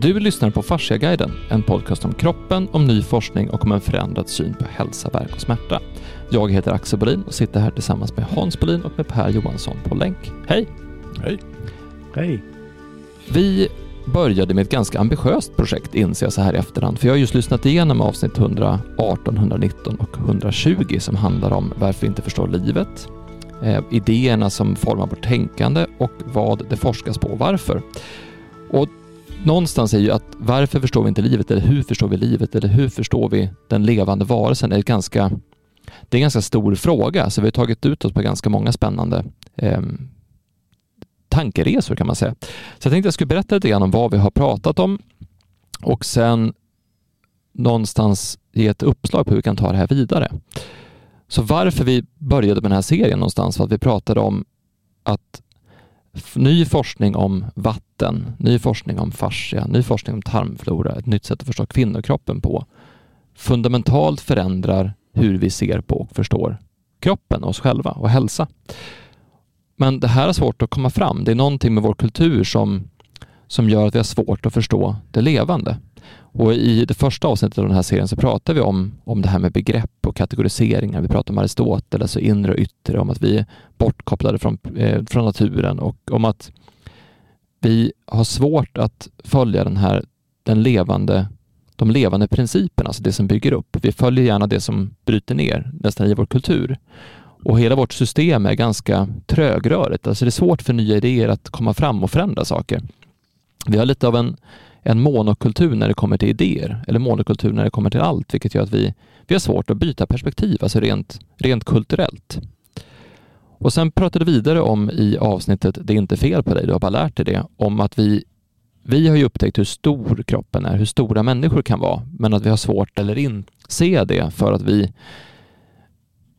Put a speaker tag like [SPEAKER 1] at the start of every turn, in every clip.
[SPEAKER 1] Du lyssnar på Fasciaguiden, en podcast om kroppen, om ny forskning och om en förändrad syn på hälsa, verk och smärta. Jag heter Axel Bolin och sitter här tillsammans med Hans Bolin och med Per Johansson på länk. Hej!
[SPEAKER 2] Hej!
[SPEAKER 3] Hej!
[SPEAKER 1] Vi började med ett ganska ambitiöst projekt inser jag så här i efterhand, för jag har just lyssnat igenom avsnitt 118, 119 och 120 som handlar om varför vi inte förstår livet, eh, idéerna som formar vårt tänkande och vad det forskas på och varför. Och någonstans är ju att varför förstår vi inte livet eller hur förstår vi livet eller hur förstår vi den levande varelsen är ganska det är en ganska stor fråga, så vi har tagit ut oss på ganska många spännande eh, tankeresor kan man säga. Så jag tänkte jag skulle berätta lite grann om vad vi har pratat om och sen någonstans ge ett uppslag på hur vi kan ta det här vidare. Så varför vi började med den här serien någonstans var att vi pratade om att ny forskning om vatten, ny forskning om fascia, ny forskning om tarmflora, ett nytt sätt att förstå kvinnokroppen på fundamentalt förändrar hur vi ser på och förstår kroppen, oss själva och hälsa. Men det här är svårt att komma fram. Det är någonting med vår kultur som, som gör att vi har svårt att förstå det levande. Och I det första avsnittet av den här serien så pratar vi om, om det här med begrepp och kategoriseringar. Vi pratar om Aristoteles och inre och yttre, om att vi är bortkopplade från, eh, från naturen och om att vi har svårt att följa den här, den levande, de levande principerna, alltså det som bygger upp. Vi följer gärna det som bryter ner, nästan i vår kultur. Och hela vårt system är ganska trögrörigt. Alltså det är svårt för nya idéer att komma fram och förändra saker. Vi har lite av en, en monokultur när det kommer till idéer, eller monokultur när det kommer till allt, vilket gör att vi, vi har svårt att byta perspektiv, alltså rent, rent kulturellt. Och sen pratade vi vidare om i avsnittet Det är inte fel på dig, du har bara lärt dig det, om att vi vi har ju upptäckt hur stor kroppen är, hur stora människor kan vara, men att vi har svårt eller inse det för att vi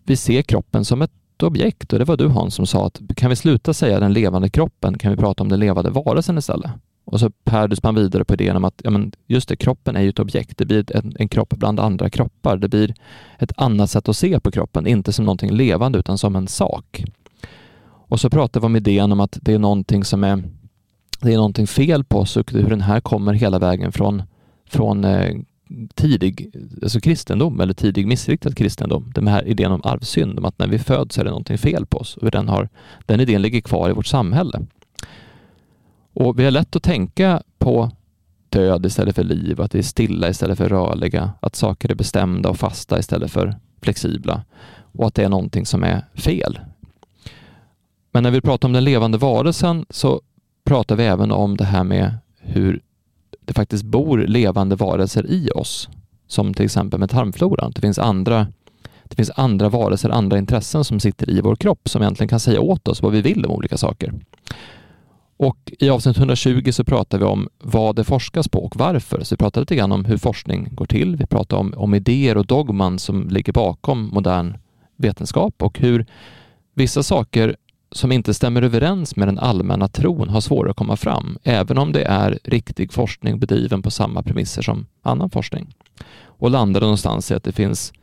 [SPEAKER 1] vi ser kroppen som ett objekt och det var du Hans som sa att kan vi sluta säga den levande kroppen, kan vi prata om den levande varelsen istället? Och så Per, man spann vidare på idén om att ja, men just det, kroppen är ju ett objekt. Det blir en, en kropp bland andra kroppar. Det blir ett annat sätt att se på kroppen, inte som någonting levande utan som en sak. Och så pratar vi om idén om att det är någonting som är det är någonting fel på oss och hur den här kommer hela vägen från, från eh, tidig alltså kristendom eller tidig missriktad kristendom. Den här idén om arvsynd, om att när vi föds är det någonting fel på oss. Och den, har, den idén ligger kvar i vårt samhälle. Och vi har lätt att tänka på död istället för liv, att vi är stilla istället för rörliga, att saker är bestämda och fasta istället för flexibla och att det är någonting som är fel. Men när vi pratar om den levande varelsen så pratar vi även om det här med hur det faktiskt bor levande varelser i oss, som till exempel med tarmfloran. Det finns andra det finns andra varelser, andra intressen som sitter i vår kropp som egentligen kan säga åt oss vad vi vill om olika saker. Och i avsnitt 120 så pratar vi om vad det forskas på och varför. Så vi pratar lite grann om hur forskning går till. Vi pratar om, om idéer och dogman som ligger bakom modern vetenskap och hur vissa saker som inte stämmer överens med den allmänna tron har svårare att komma fram, även om det är riktig forskning bedriven på samma premisser som annan forskning. Och landar någonstans i att det finns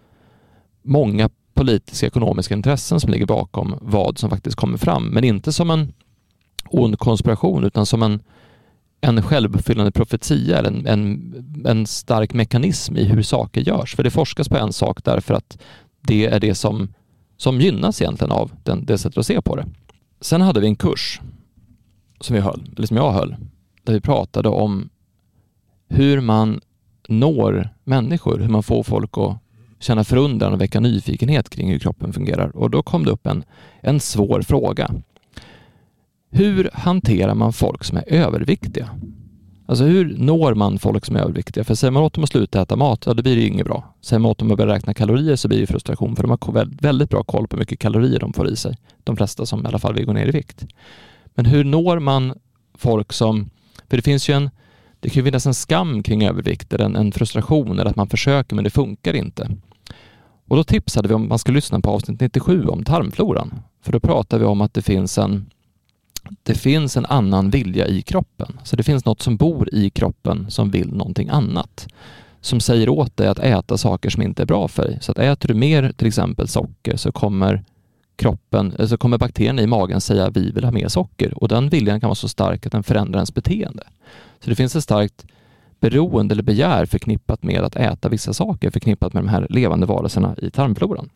[SPEAKER 1] många politiska ekonomiska intressen som ligger bakom vad som faktiskt kommer fram, men inte som en ond konspiration utan som en, en självuppfyllande profetia eller en, en, en stark mekanism i hur saker görs. För det forskas på en sak därför att det är det som som gynnas egentligen av den, det sättet att se på det. Sen hade vi en kurs som vi höll, eller som jag höll, där vi pratade om hur man når människor, hur man får folk att känna förundran och väcka nyfikenhet kring hur kroppen fungerar. Och då kom det upp en, en svår fråga. Hur hanterar man folk som är överviktiga? Alltså hur når man folk som är överviktiga? För säger man åt dem att sluta äta mat, ja då blir det ju inget bra. Säger man åt dem att börja räkna kalorier så blir det frustration för de har väldigt bra koll på hur mycket kalorier de får i sig. De flesta som i alla fall vill gå ner i vikt. Men hur når man folk som, för det finns ju en, det kan ju finnas en skam kring övervikt, en, en frustration eller att man försöker men det funkar inte. Och då tipsade vi om att man ska lyssna på avsnitt 97 om tarmfloran. För då pratar vi om att det finns en det finns en annan vilja i kroppen. Så det finns något som bor i kroppen som vill någonting annat. Som säger åt dig att äta saker som inte är bra för dig. Så att äter du mer till exempel socker så kommer kroppen, eh, så kommer bakterierna i magen säga vi vill ha mer socker och den viljan kan vara så stark att den förändrar ens beteende. Så det finns ett starkt beroende eller begär förknippat med att äta vissa saker, förknippat med de här levande varelserna i tarmfloran.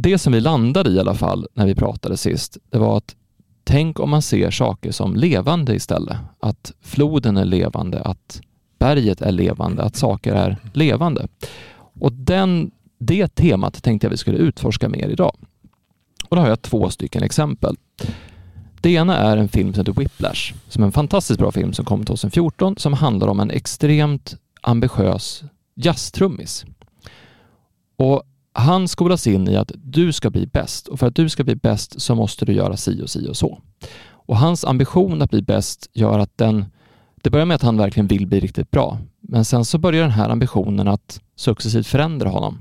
[SPEAKER 1] Det som vi landade i i alla fall när vi pratade sist, det var att tänk om man ser saker som levande istället. Att floden är levande, att berget är levande, att saker är levande. Och den, det temat tänkte jag vi skulle utforska mer idag. Och då har jag två stycken exempel. Det ena är en film som heter Whiplash, som är en fantastiskt bra film som kom 2014 som handlar om en extremt ambitiös jazztrummis. Och han skolas in i att du ska bli bäst och för att du ska bli bäst så måste du göra si och si och så. Och hans ambition att bli bäst gör att den, det börjar med att han verkligen vill bli riktigt bra. Men sen så börjar den här ambitionen att successivt förändra honom.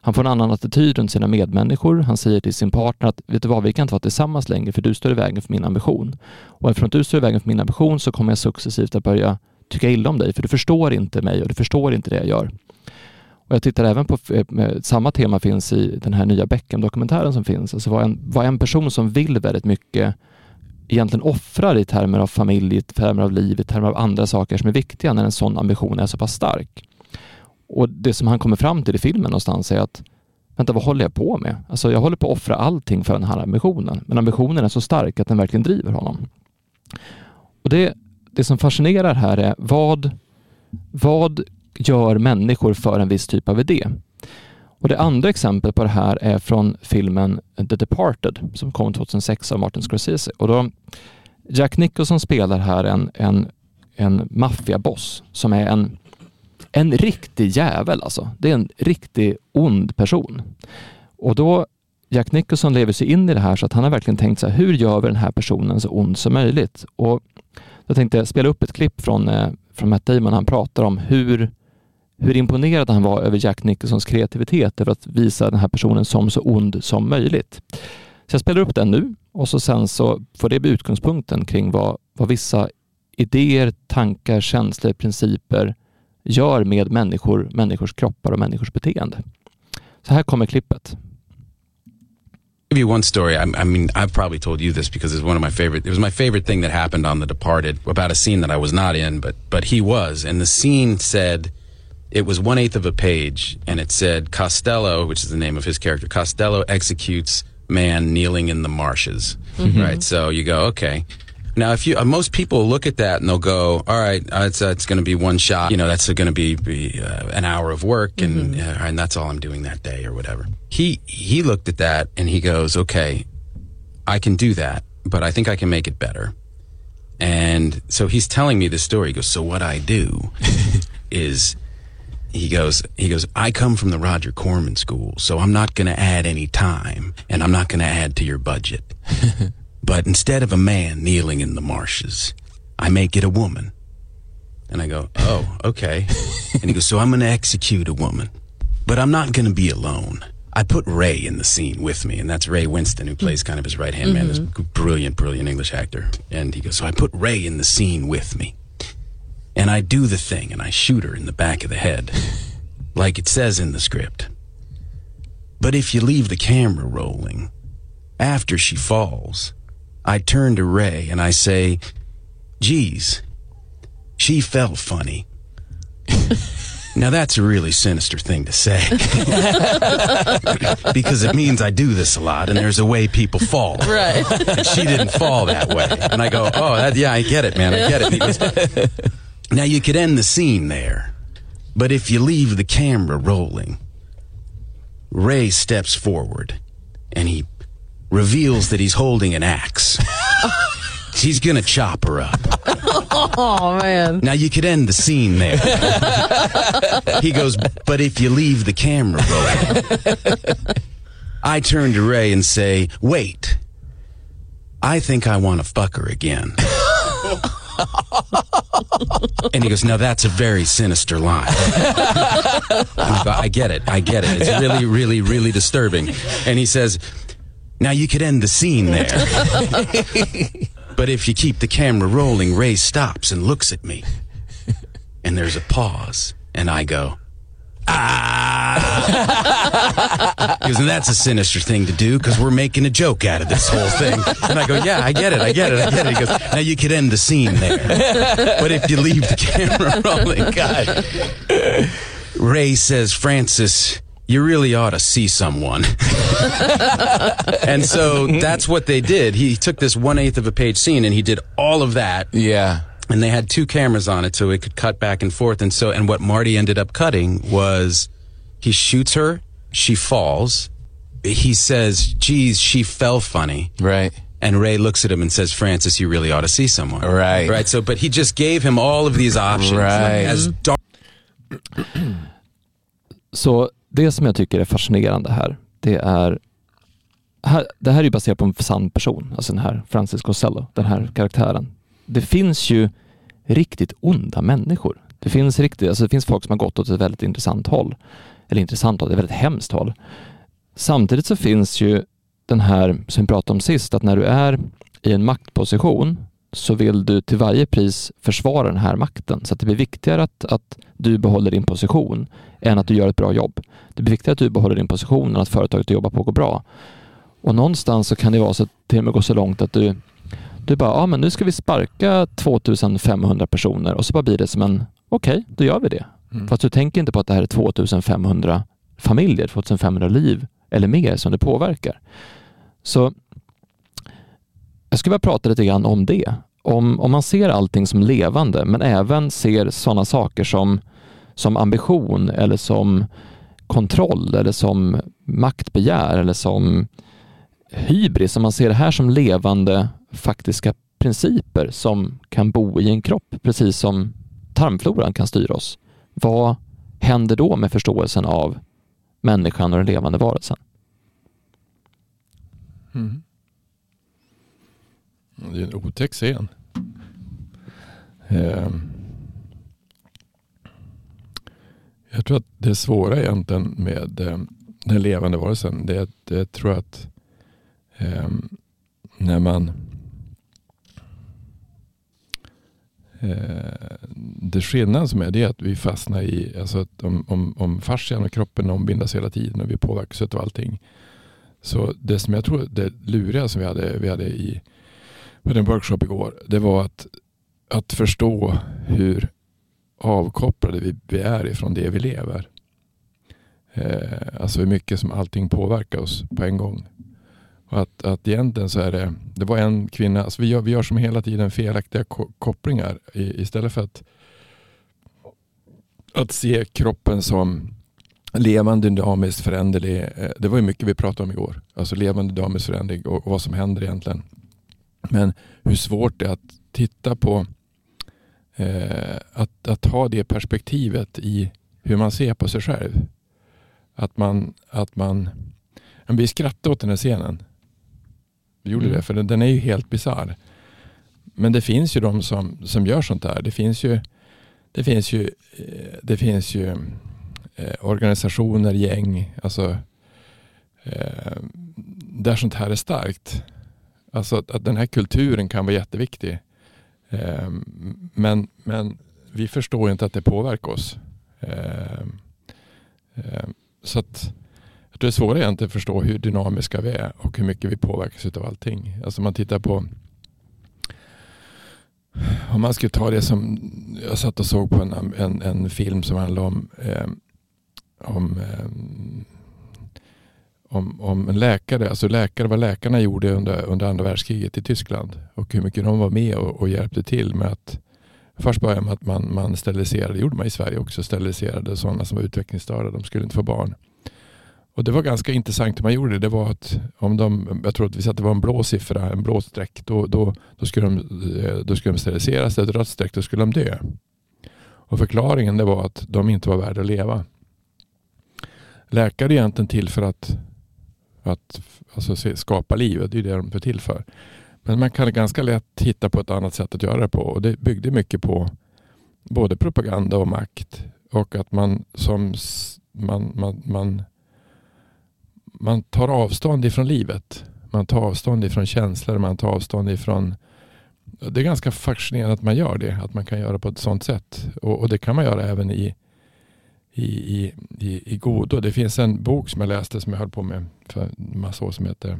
[SPEAKER 1] Han får en annan attityd runt sina medmänniskor. Han säger till sin partner att vet du vad, vi kan inte vara tillsammans längre för du står i vägen för min ambition. Och eftersom du står i vägen för min ambition så kommer jag successivt att börja tycka illa om dig för du förstår inte mig och du förstår inte det jag gör. Och jag tittar även på, eh, samma tema finns i den här nya Beckham-dokumentären som finns. Alltså vad en, vad en person som vill väldigt mycket egentligen offrar i termer av familj, i termer av liv, i termer av andra saker som är viktiga när en sån ambition är så pass stark. Och det som han kommer fram till i filmen någonstans är att vänta, vad håller jag på med? Alltså jag håller på att offra allting för den här ambitionen, men ambitionen är så stark att den verkligen driver honom. Och det, det som fascinerar här är vad, vad gör människor för en viss typ av idé? Och Det andra exemplet på det här är från filmen The Departed som kom 2006 av Martin Scorsese. Och då Jack Nicholson spelar här en, en, en maffiaboss som är en en riktig jävel alltså. Det är en riktig ond person. Och då Jack Nicholson lever sig in i det här så att han har verkligen tänkt så här, hur gör vi den här personen så ond som möjligt? Och jag tänkte spela upp ett klipp från, eh, från Matt Damon. Han pratar om hur, hur imponerad han var över Jack Nicholsons kreativitet över att visa den här personen som så ond som möjligt. Så jag spelar upp den nu och så sen så får det bli utgångspunkten kring vad, vad vissa idéer, tankar, känslor, principer gör med människor, människors kroppar och människors beteende. Så här kommer klippet.
[SPEAKER 2] give you one story. I, I, mean, I've probably told you this because it's one of my favorite. It was my favorite thing that happened on The Departed about a scene that I was not in, but but he was, and the scene said it was one eighth of a page, and it said Costello, which is the name of his character. Costello executes man kneeling in the marshes. Mm-hmm. Right. So you go, okay. Now, if you uh, most people look at that and they'll go, "All right, uh, it's uh, it's going to be one shot. You know, that's going to be, be uh, an hour of work, and mm-hmm. and that's all I'm doing that day or whatever." He he looked at that and he goes, "Okay, I can do that, but I think I can make it better." And so he's telling me this story. He goes, "So what I do is." He goes, he goes, I come from the Roger Corman school, so I'm not going to add any time and I'm not going to add to your budget. But instead of a man kneeling in the marshes, I make it a woman. And I go, oh, okay. and he goes, so I'm going to execute a woman, but I'm not going to be alone. I put Ray in the scene with me, and that's Ray Winston, who plays kind of his right hand mm-hmm. man, this brilliant, brilliant English actor. And he goes, so I put Ray in the scene with me. And I do the thing, and I shoot her in the back of the head, like it says in the script. But if you leave the camera rolling, after she falls, I turn to Ray and I say, geez, she felt funny. now that's a really sinister thing to say. because it means I do this a lot and there's a way people fall.
[SPEAKER 3] Right.
[SPEAKER 2] she didn't fall that way. And I go, oh, that, yeah, I get it, man. I get it. Goes, now you could end the scene there. But if you leave the camera rolling, Ray steps forward and he reveals that he's holding an axe. he's gonna chop her up.
[SPEAKER 3] Oh man.
[SPEAKER 2] Now you could end the scene there. he goes, but if you leave the camera rolling. I turn to Ray and say, wait. I think I want to fuck her again. And he goes, now that's a very sinister line. I, go, I get it. I get it. It's really, really, really disturbing. And he says, now you could end the scene there. but if you keep the camera rolling, Ray stops and looks at me. And there's a pause. And I go, ah. and that's a sinister thing to do because we're making a joke out of this whole thing. And I go, yeah, I get it, I get it, I get it. He goes, now you could end the scene there, but if you leave the camera rolling, God. Ray says, Francis, you really ought to see someone. and so that's what they did. He took this one eighth of a page scene and he did all of that.
[SPEAKER 4] Yeah.
[SPEAKER 2] And they had two cameras on it so it could cut back and forth. And so, and what Marty ended up cutting was he shoots her, she falls. He says, geez, she fell funny.
[SPEAKER 4] Right.
[SPEAKER 2] And Ray looks at him and says, Francis, you really ought to see someone.
[SPEAKER 4] Right.
[SPEAKER 2] Right. So, but he just gave him all of these options.
[SPEAKER 4] Right.
[SPEAKER 2] As mm-hmm. dark
[SPEAKER 1] Så det som jag tycker är fascinerande här, det är här, det här är ju baserat på en sann person, alltså den här Francis Costello, den här karaktären. Det finns ju riktigt onda människor. Det finns, riktigt, alltså det finns folk som har gått åt ett väldigt intressant håll. Eller intressant håll, det är ett väldigt hemskt håll. Samtidigt så finns ju den här, som vi pratade om sist, att när du är i en maktposition så vill du till varje pris försvara den här makten. Så att det blir viktigare att, att du behåller din position än att du gör ett bra jobb. Det blir viktigare att du behåller din position än att företaget du jobbar på går bra. Och någonstans så kan det vara så att till och med gå så långt att du, du bara, ja men nu ska vi sparka 2500 personer och så bara blir det som en, okej, okay, då gör vi det. Mm. Fast du tänker inte på att det här är 2500 familjer, 2500 liv eller mer som det påverkar. Så jag skulle vilja prata lite grann om det. Om, om man ser allting som levande men även ser sådana saker som, som ambition eller som kontroll eller som maktbegär eller som hybris. Om man ser det här som levande faktiska principer som kan bo i en kropp, precis som tarmfloran kan styra oss. Vad händer då med förståelsen av människan och den levande varelsen?
[SPEAKER 5] Mm. Det är en otäck scen. Ehm. Jag tror att det svåra egentligen med ehm, den levande varelsen, det, det tror jag att ehm, när man eh, det skillnaden som är det är att vi fastnar i, alltså att om, om, om fascian och kroppen ombindas hela tiden och vi påverkas av allting. Så det som jag tror det luriga som vi hade, vi hade i på den workshop igår, det var att, att förstå hur avkopplade vi, vi är ifrån det vi lever. Eh, alltså hur mycket som allting påverkar oss på en gång. Och att, att egentligen så är det, det var en kvinna, alltså vi, gör, vi gör som hela tiden felaktiga kopplingar i, istället för att, att se kroppen som levande, dynamiskt föränderlig. Eh, det var ju mycket vi pratade om igår. Alltså levande, dynamiskt föränderlig och, och vad som händer egentligen. Men hur svårt det är att titta på eh, att, att ha det perspektivet i hur man ser på sig själv. Att man, att man vi skrattade åt den här scenen. Vi gjorde mm. det för den, den är ju helt bizarr. Men det finns ju de som, som gör sånt där. Det finns ju, det finns ju, eh, det finns ju eh, organisationer, gäng, alltså eh, där sånt här är starkt. Alltså att, att den här kulturen kan vara jätteviktig. Eh, men, men vi förstår inte att det påverkar oss. Eh, eh, så att det svåra är att förstå hur dynamiska vi är och hur mycket vi påverkas av allting. Alltså man tittar på om man skulle ta det som jag satt och såg på en, en, en film som handlar om, eh, om eh, om, om en läkare, alltså läkare, vad läkarna gjorde under, under andra världskriget i Tyskland och hur mycket de var med och, och hjälpte till med att Först började med att man, man steriliserade, det gjorde man i Sverige också, steriliserade sådana som var utvecklingsstörda. De skulle inte få barn. Och Det var ganska intressant hur man gjorde det. Det var att om de, jag tror att vi satte det var en blå siffra, en blå streck, då, då, då, skulle, de, eh, då skulle de steriliseras. Ett rött streck, då skulle de dö. Och förklaringen det var att de inte var värda att leva. Läkare är egentligen till för att att alltså, skapa livet, det är det de är till för. Men man kan ganska lätt hitta på ett annat sätt att göra det på. Och det byggde mycket på både propaganda och makt. Och att man som man, man, man, man tar avstånd ifrån livet. Man tar avstånd ifrån känslor, man tar avstånd ifrån det är ganska fascinerande att man gör det. Att man kan göra på ett sånt sätt. Och, och det kan man göra även i, i, i, i, i godo. Det finns en bok som jag läste som jag höll på med för en massa år som heter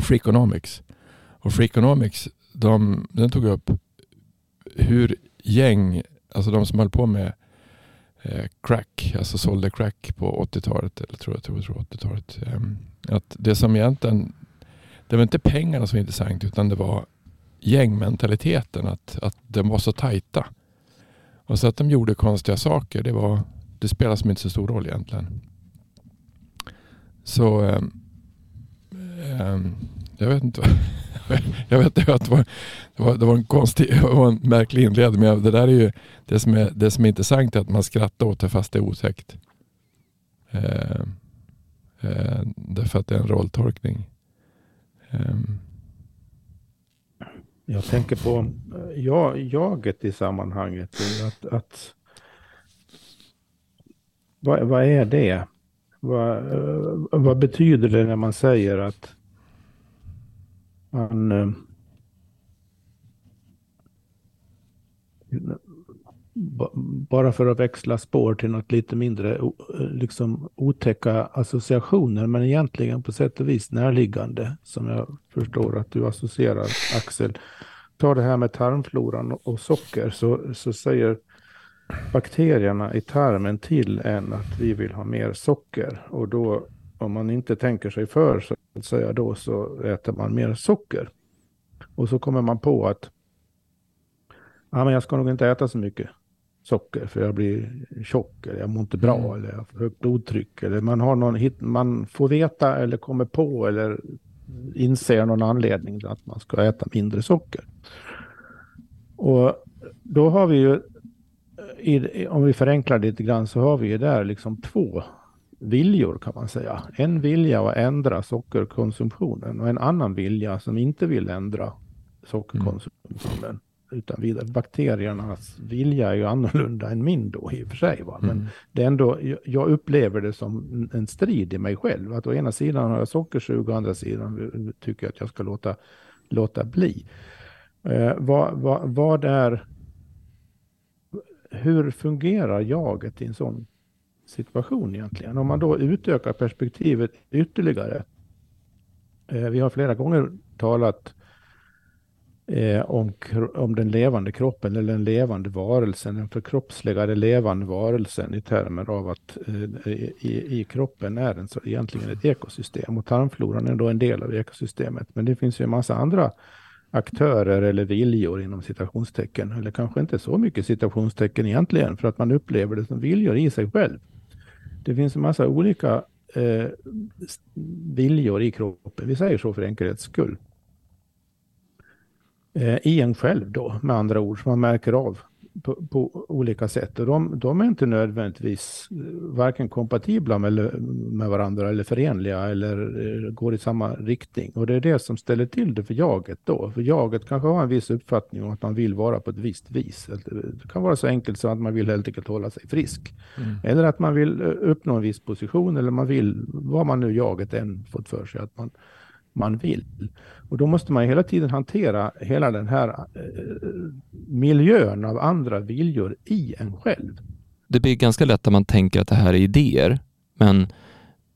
[SPEAKER 5] Freakonomics. Och Freakonomics de, den tog upp hur gäng, alltså de som höll på med eh, crack, alltså sålde crack på 80-talet, eller tror jag, tror, tror 80-talet. Eh, att det som egentligen, det var inte pengarna som var intressant utan det var gängmentaliteten, att, att de var så tajta. Och så att de gjorde konstiga saker, det, var, det spelar som inte så stor roll egentligen. Så eh, eh, jag vet inte jag vet inte att det var, det var, det var en konstig, det var en märklig inledning. Men det där är ju det som är, det som är intressant är att man skrattar åt det fast det är otäckt. Eh, eh, därför att det är en rolltolkning. Eh.
[SPEAKER 4] Jag tänker på jag, jaget i sammanhanget. Att, att, vad, vad är det? Vad, eh, vad betyder det när man säger att han... eh, bara för att växla spår till något lite mindre eh, liksom otäcka associationer, men egentligen på sätt och vis närliggande, som jag förstår att du associerar, Axel. Ta det här med tarmfloran och socker, så, så säger bakterierna i tarmen till en att vi vill ha mer socker. Och då om man inte tänker sig för så att säga då så äter man mer socker. Och så kommer man på att ja, men jag ska nog inte äta så mycket socker för jag blir tjock eller jag mår inte bra mm. eller jag har för högt blodtryck. Eller man, har någon, man får veta eller kommer på eller inser någon anledning att man ska äta mindre socker. Och då har vi ju, om vi förenklar lite grann, så har vi ju där liksom två viljor kan man säga. En vilja att ändra sockerkonsumtionen och en annan vilja som inte vill ändra sockerkonsumtionen mm. utan vidare. Bakteriernas vilja är ju annorlunda än min då i och för sig. Va? Men mm. det är ändå, jag upplever det som en strid i mig själv. Att å ena sidan har jag sockersug och å andra sidan tycker jag att jag ska låta, låta bli. Eh, vad, vad, vad är hur fungerar jaget i en sån situation egentligen. Om man då utökar perspektivet ytterligare. Eh, vi har flera gånger talat eh, om, om den levande kroppen eller den levande varelsen, den förkroppsligade levande varelsen i termer av att eh, i, i kroppen är den så egentligen ett ekosystem och tarmfloran är då en del av ekosystemet. Men det finns ju en massa andra aktörer eller viljor inom citationstecken, eller kanske inte så mycket citationstecken egentligen, för att man upplever det som viljor i sig själv. Det finns en massa olika eh, viljor i kroppen, vi säger så för enkelhets skull. Eh, I en själv då, med andra ord, som man märker av på, på, olika sätt. Och de, de, är inte nödvändigtvis eh, varken kompatibla med, med varandra eller förenliga eller eh, går i samma riktning. Och det är det som ställer till det för jaget då. För jaget kanske har en viss uppfattning om att man vill vara på ett visst vis. Det kan vara så enkelt som att man vill helt enkelt hålla sig frisk. Mm. Eller att man vill eh, uppnå en viss position eller man vill, vad man nu jaget än fått för sig att man man vill. Och då måste man hela tiden hantera hela den här eh, miljön av andra viljor i en själv.
[SPEAKER 1] Det blir ganska lätt att man tänker att det här är idéer, men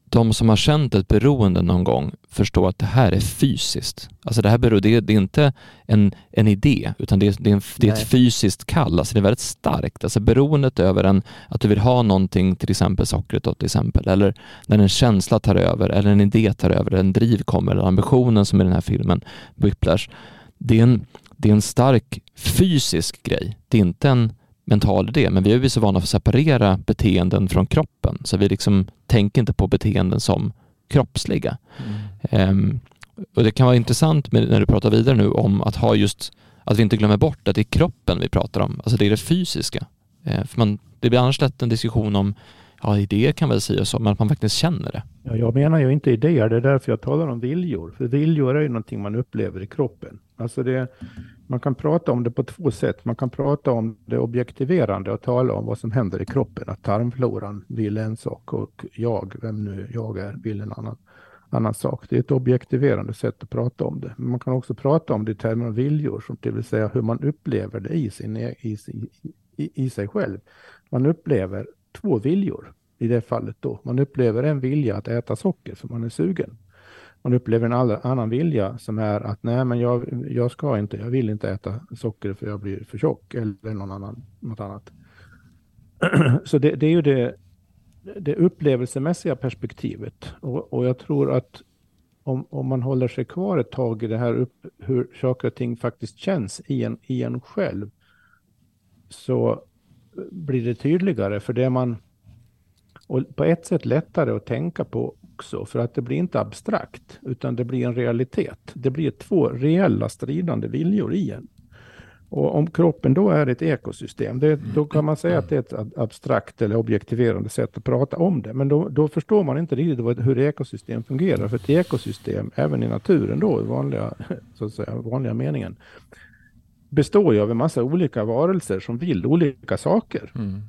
[SPEAKER 1] de som har känt ett beroende någon gång förstår att det här är fysiskt. Alltså det här beror, det är, det är inte en, en idé, utan det är, det är, en, det är ett fysiskt kall. Alltså det är väldigt starkt. Alltså beroendet över en, att du vill ha någonting, till exempel sockret då, till exempel, eller när en känsla tar över, eller en idé tar över, eller en driv kommer, eller ambitionen som i den här filmen, Whiplash. Det är en, det är en stark fysisk grej. Det är inte en mental idé, men vi är ju så vana för att separera beteenden från kroppen, så vi liksom tänker inte på beteenden som kroppsliga. Mm. Um, och Det kan vara intressant med, när du pratar vidare nu om att ha just, att vi inte glömmer bort att det är kroppen vi pratar om, alltså det är det fysiska. Uh, för man, det blir annars lätt en diskussion om ja, idéer kan väl säga så, men att man faktiskt känner det.
[SPEAKER 4] Ja, jag menar ju inte idéer, det är därför jag talar om viljor. För viljor är ju någonting man upplever i kroppen. Alltså det, man kan prata om det på två sätt. Man kan prata om det objektiverande och tala om vad som händer i kroppen. Att tarmfloran vill en sak och jag, vem nu jag är, vill en annan, annan sak. Det är ett objektiverande sätt att prata om det. Men man kan också prata om det i termer av viljor, som det vill säga hur man upplever det i, sin, i, i, i, i sig själv. Man upplever två viljor i det fallet då. Man upplever en vilja att äta socker för man är sugen. Man upplever en annan vilja som är att nej, men jag, jag ska inte, jag vill inte äta socker för jag blir för tjock eller någon annan, något annat. Så det, det är ju det, det upplevelsemässiga perspektivet. Och, och jag tror att om, om man håller sig kvar ett tag i det här upp, hur saker och ting faktiskt känns i en, i en själv, så blir det tydligare. För det man, och på ett sätt lättare att tänka på också, för att det blir inte abstrakt, utan det blir en realitet. Det blir två reella stridande viljor i en. Och om kroppen då är ett ekosystem, det, då kan man säga att det är ett abstrakt eller objektiverande sätt att prata om det. Men då, då förstår man inte riktigt hur ekosystem fungerar. För ett ekosystem, även i naturen då, i vanliga, så att säga, vanliga meningen, består ju av en massa olika varelser som vill olika saker. Mm.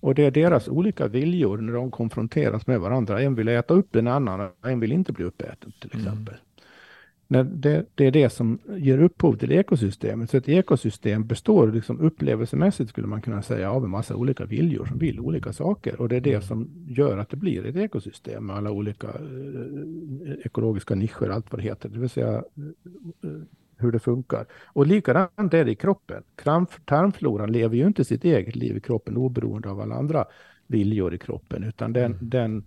[SPEAKER 4] Och det är deras olika viljor när de konfronteras med varandra. En vill äta upp en annan, en vill inte bli uppäten till mm. exempel. Mm. När det, det, är det som ger upphov till ekosystemet. Så ett ekosystem består liksom upplevelsemässigt skulle man kunna säga av en massa olika viljor som vill olika saker. Och det är det mm. som gör att det blir ett ekosystem med alla olika eh, ekologiska nischer, allt vad det heter. Det vill säga eh, hur det funkar. Och likadant är det i kroppen. Tarmfloran lever ju inte sitt eget liv i kroppen oberoende av alla andra viljor i kroppen, utan den, mm. den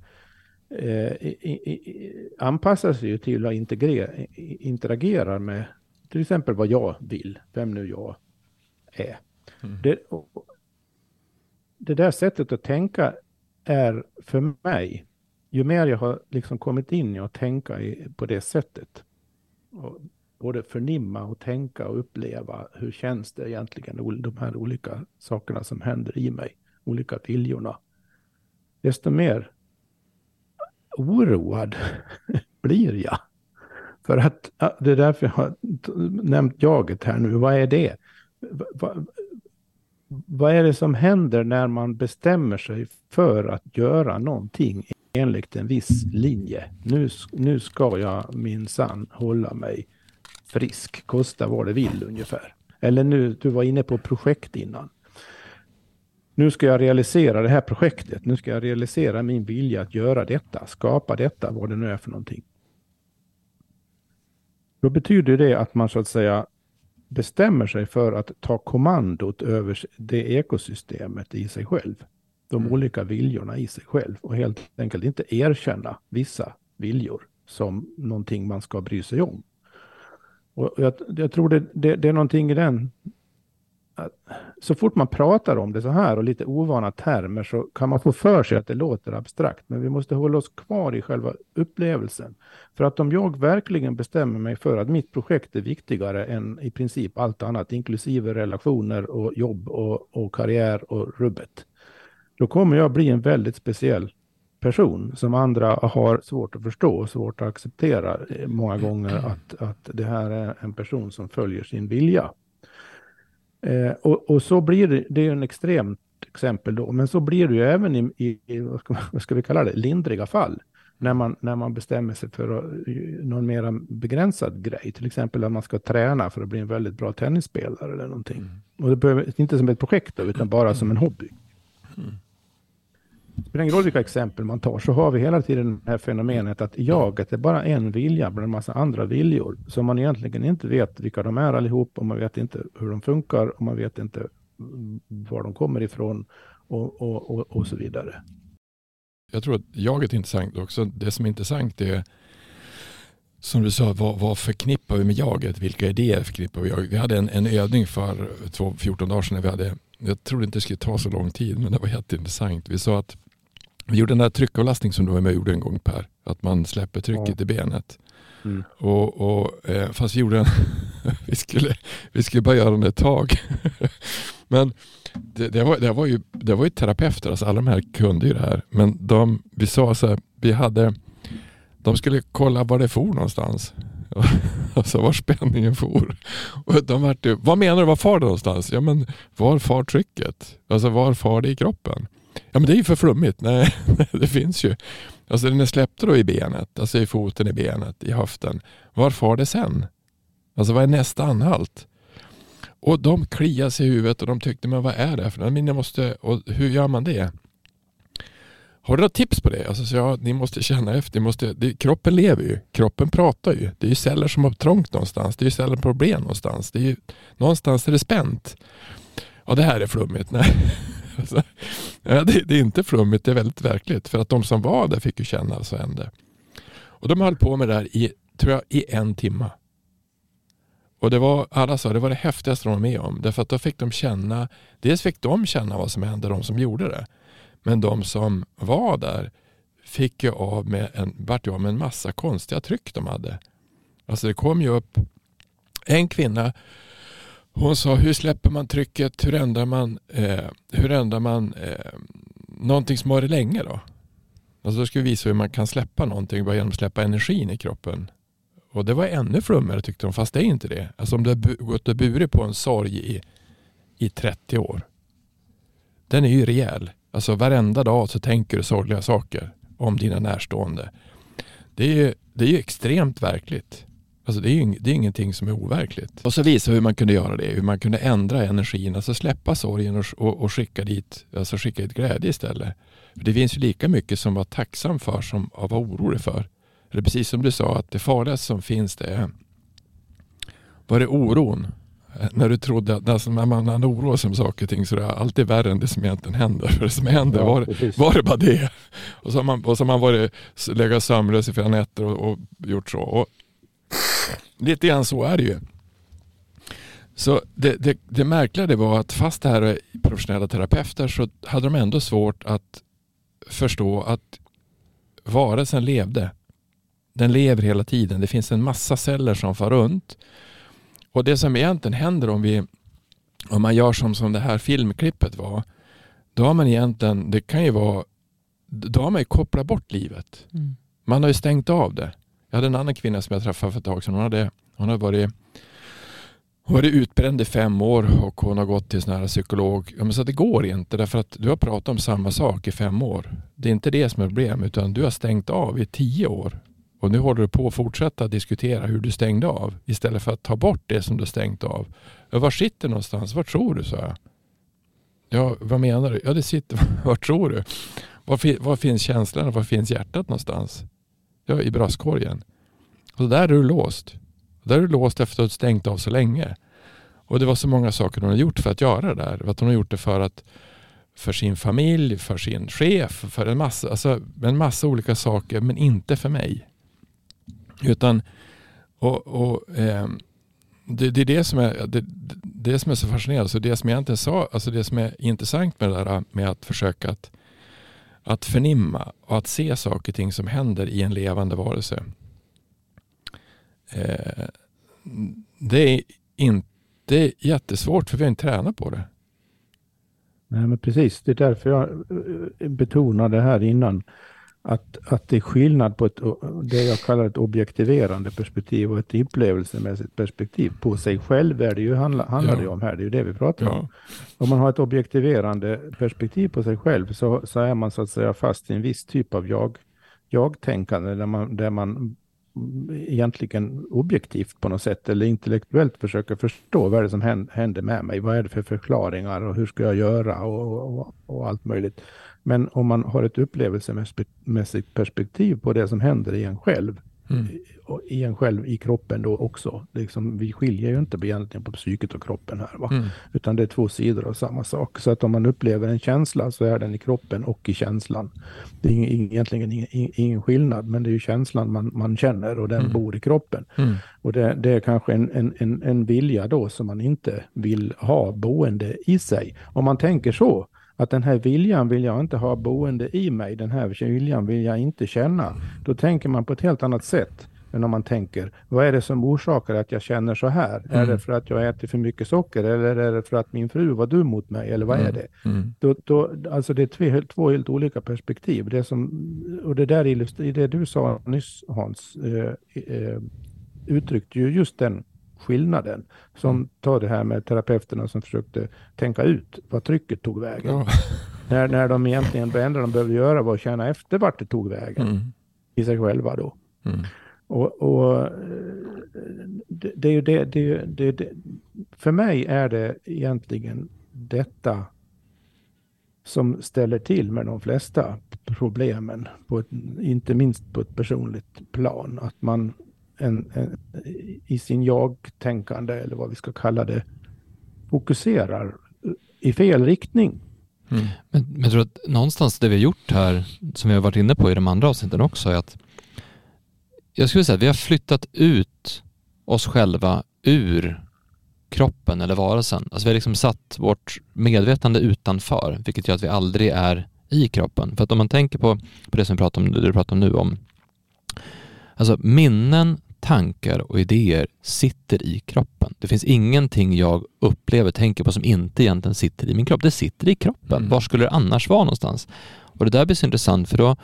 [SPEAKER 4] eh, i, i, anpassar sig ju till att integrera, interagera med till exempel vad jag vill, vem nu jag är. Mm. Det, det där sättet att tänka är för mig, ju mer jag har liksom kommit in i att tänka i, på det sättet, och både förnimma och tänka och uppleva hur känns det egentligen, de här olika sakerna som händer i mig, olika viljorna. Desto mer oroad blir jag. För att det är därför jag har nämnt jaget här nu. Vad är det? Vad, vad är det som händer när man bestämmer sig för att göra någonting enligt en viss linje? Nu, nu ska jag minsann hålla mig frisk, kosta vad det vill ungefär. Eller nu, du var inne på projekt innan. Nu ska jag realisera det här projektet. Nu ska jag realisera min vilja att göra detta, skapa detta, vad det nu är för någonting. Då betyder det att man så att säga bestämmer sig för att ta kommandot över det ekosystemet i sig själv. De mm. olika viljorna i sig själv och helt enkelt inte erkänna vissa viljor som någonting man ska bry sig om. Och jag, jag tror det, det, det, är någonting i den. Så fort man pratar om det så här och lite ovana termer så kan man få för sig att det låter abstrakt. Men vi måste hålla oss kvar i själva upplevelsen. För att om jag verkligen bestämmer mig för att mitt projekt är viktigare än i princip allt annat, inklusive relationer och jobb och, och karriär och rubbet. Då kommer jag bli en väldigt speciell person som andra har svårt att förstå och svårt att acceptera eh, många gånger att, att det här är en person som följer sin vilja. Eh, och, och, så blir det, det är en extremt exempel då, men så blir det ju även i, i vad, ska, vad, ska, vi kalla det, lindriga fall. När man, när man bestämmer sig för någon mer begränsad grej, till exempel att man ska träna för att bli en väldigt bra tennisspelare eller någonting. Mm. Och det behöver inte som ett projekt då, utan bara som en hobby. Mm. Det spelar ingen roll vilka exempel man tar, så har vi hela tiden det här fenomenet att jaget är bara en vilja bland en massa andra viljor som man egentligen inte vet vilka de är allihop och man vet inte hur de funkar och man vet inte var de kommer ifrån och, och, och, och så vidare.
[SPEAKER 5] Jag tror att jaget är intressant också. Det som är intressant är som du sa, vad, vad förknippar vi med jaget? Vilka idéer förknippar vi med jaget? Vi hade en, en övning för två, 14 dagar sedan. När vi hade, jag trodde inte det skulle ta så lång tid, men det var jätteintressant. Vi sa att vi gjorde den där tryckavlastning som du var med och gjorde en gång Per. Att man släpper trycket i benet. Mm. Och, och, eh, fast vi gjorde en, vi, skulle, vi skulle bara göra den ett tag. Men det, det, var, det, var ju, det var ju terapeuter, alltså alla de här kunde ju det här. Men de, vi sa så här, vi hade, de skulle kolla var det for någonstans. alltså var spänningen for. Och de var, vad menar du, var far det någonstans? Ja men var far trycket? Alltså var far det i kroppen? Ja men det är ju för flummigt. Nej, det finns ju. Alltså den är släppt då i benet, alltså i foten, i benet, i höften. Var far det sen? Alltså vad är nästa anhalt? Och de kliade sig i huvudet och de tyckte, men vad är det för? Men jag måste, och hur gör man det? har du något tips på det? Alltså, så ja, ni måste känna efter. Ni måste, det, kroppen lever ju. Kroppen pratar ju. Det är ju celler som har trångt någonstans. Det är ju celler på problem någonstans. Det är ju, någonstans är det spänt. Ja, det här är flummigt. Nej. Alltså, ja, det, det, är inte flummigt, det är väldigt verkligt. För att de som var där fick ju känna vad som hände. Och de höll på med det här i, tror jag, i en timme. Och det var, alla sa det var det häftigaste de var med om. Därför att då fick de känna, dels fick de känna vad som hände, de som gjorde det. Men de som var där fick ju av med en, vart ju av med en massa konstiga tryck de hade. Alltså det kom ju upp en kvinna hon sa hur släpper man trycket? Hur ändrar man, eh, hur ändrar man eh, någonting som varit länge då? Alltså då ska vi visa hur man kan släppa någonting bara genom att släppa energin i kroppen. Och det var ännu flummigare tyckte de, fast det är inte det. Alltså om du har gått och burit på en sorg i, i 30 år. Den är ju rejäl. Alltså varenda dag så tänker du sorgliga saker om dina närstående. Det är ju, det är ju extremt verkligt. Alltså det är ju det är ingenting som är overkligt. Och så visa hur man kunde göra det, hur man kunde ändra energin, alltså släppa sorgen och, och, och skicka dit alltså skicka dit glädje istället. För det finns ju lika mycket som var tacksam för som att vara orolig för. Eller precis som du sa, att det farligaste som finns det är var det oron. När du trodde att alltså när man oroar sig om saker och ting så är det alltid värre än det som egentligen händer. För det som händer, ja, var, var det bara det? Och så har man, och så har man varit, legat sömnlös i flera nätter och, och gjort så. Och lite grann så är det ju. Så det, det, det märkliga det var att fast det här är professionella terapeuter så hade de ändå svårt att förstå att varelsen levde. Den lever hela tiden. Det finns en massa celler som far runt. Och det som egentligen händer om, vi, om man gör som, som det här filmklippet var. Då har man egentligen, det kan ju vara, då har man ju kopplat bort livet. Mm. Man har ju stängt av det. Jag hade en annan kvinna som jag träffade för ett tag sedan. Hon hade, hon hade varit, hon varit utbränd i fem år och hon har gått till sån här psykolog. Ja, men så det går inte därför att du har pratat om samma sak i fem år. Det är inte det som är problem utan du har stängt av i tio år. Och nu håller du på att fortsätta diskutera hur du stängde av istället för att ta bort det som du stängt av. Var sitter någonstans? Var tror du? så här? Ja, vad menar du? Ja, det sitter, var tror du? Var, var finns känslan var finns hjärtat någonstans? Ja, i bröstkorgen. Och där är du låst. Där är du låst efter att ha stängt av så länge. Och det var så många saker hon har gjort för att göra det där. Att hon har gjort det för att för sin familj, för sin chef, för en massa, alltså en massa olika saker men inte för mig. Utan och, och eh, det, det, är det som är, det, det som är så fascinerande. Så det som jag egentligen sa, alltså det som är intressant med det där med att försöka att att förnimma och att se saker och ting som händer i en levande varelse. Eh, det är inte jättesvårt för vi har inte tränat på det.
[SPEAKER 4] Nej men precis, det är därför jag eh, betonade här innan att, att det är skillnad på ett, det jag kallar ett objektiverande perspektiv och ett upplevelsemässigt perspektiv. På sig själv är det ju, handlar, handlar ja. det om här, det är ju det vi pratar ja. om. Om man har ett objektiverande perspektiv på sig själv så, så är man så att säga fast i en viss typ av jag, jag-tänkande där man, där man egentligen objektivt på något sätt eller intellektuellt försöker förstå vad är det som händer med mig, vad är det för förklaringar och hur ska jag göra och, och, och allt möjligt. Men om man har ett upplevelsemässigt perspektiv på det som händer i en själv, mm. i en själv i kroppen då också. Liksom, vi skiljer ju inte egentligen på psyket och kroppen här, va? Mm. utan det är två sidor av samma sak. Så att om man upplever en känsla så är den i kroppen och i känslan. Det är egentligen ingen, ingen skillnad, men det är ju känslan man, man känner och den mm. bor i kroppen. Mm. Och det, det, är kanske en, en, en, en vilja då som man inte vill ha boende i sig. Om man tänker så, att den här viljan vill jag inte ha boende i mig, den här viljan vill jag inte känna. Då tänker man på ett helt annat sätt än om man tänker, vad är det som orsakar att jag känner så här? Mm. Är det för att jag äter för mycket socker eller är det för att min fru var dum mot mig eller vad mm. är det? Mm. Då, då, alltså det är två, två helt olika perspektiv. Det som, och det där illustrerar, det du sa nyss Hans, eh, eh, uttryckte ju just den skillnaden. Som mm. tar det här med terapeuterna som försökte tänka ut vad trycket tog vägen. Ja. När, när de egentligen, det enda de behövde göra var att känna efter vart det tog vägen. Mm. I sig själva då. Mm. Och, och det, det, är ju det, det, det, det, för mig är det egentligen detta som ställer till med de flesta problemen, på ett, inte minst på ett personligt plan. Att man en, en, i sin jag-tänkande, eller vad vi ska kalla det, fokuserar i fel riktning.
[SPEAKER 1] Mm. Men, men jag tror att någonstans det vi har gjort här, som vi har varit inne på i de andra avsnitten också, är att jag skulle säga att vi har flyttat ut oss själva ur kroppen eller varelsen. Alltså vi har liksom satt vårt medvetande utanför, vilket gör att vi aldrig är i kroppen. För att om man tänker på, på det som vi pratar om, det du pratar om nu om, alltså minnen, tankar och idéer sitter i kroppen. Det finns ingenting jag upplever, tänker på som inte egentligen sitter i min kropp. Det sitter i kroppen. Mm. Var skulle det annars vara någonstans? Och det där blir så intressant för då,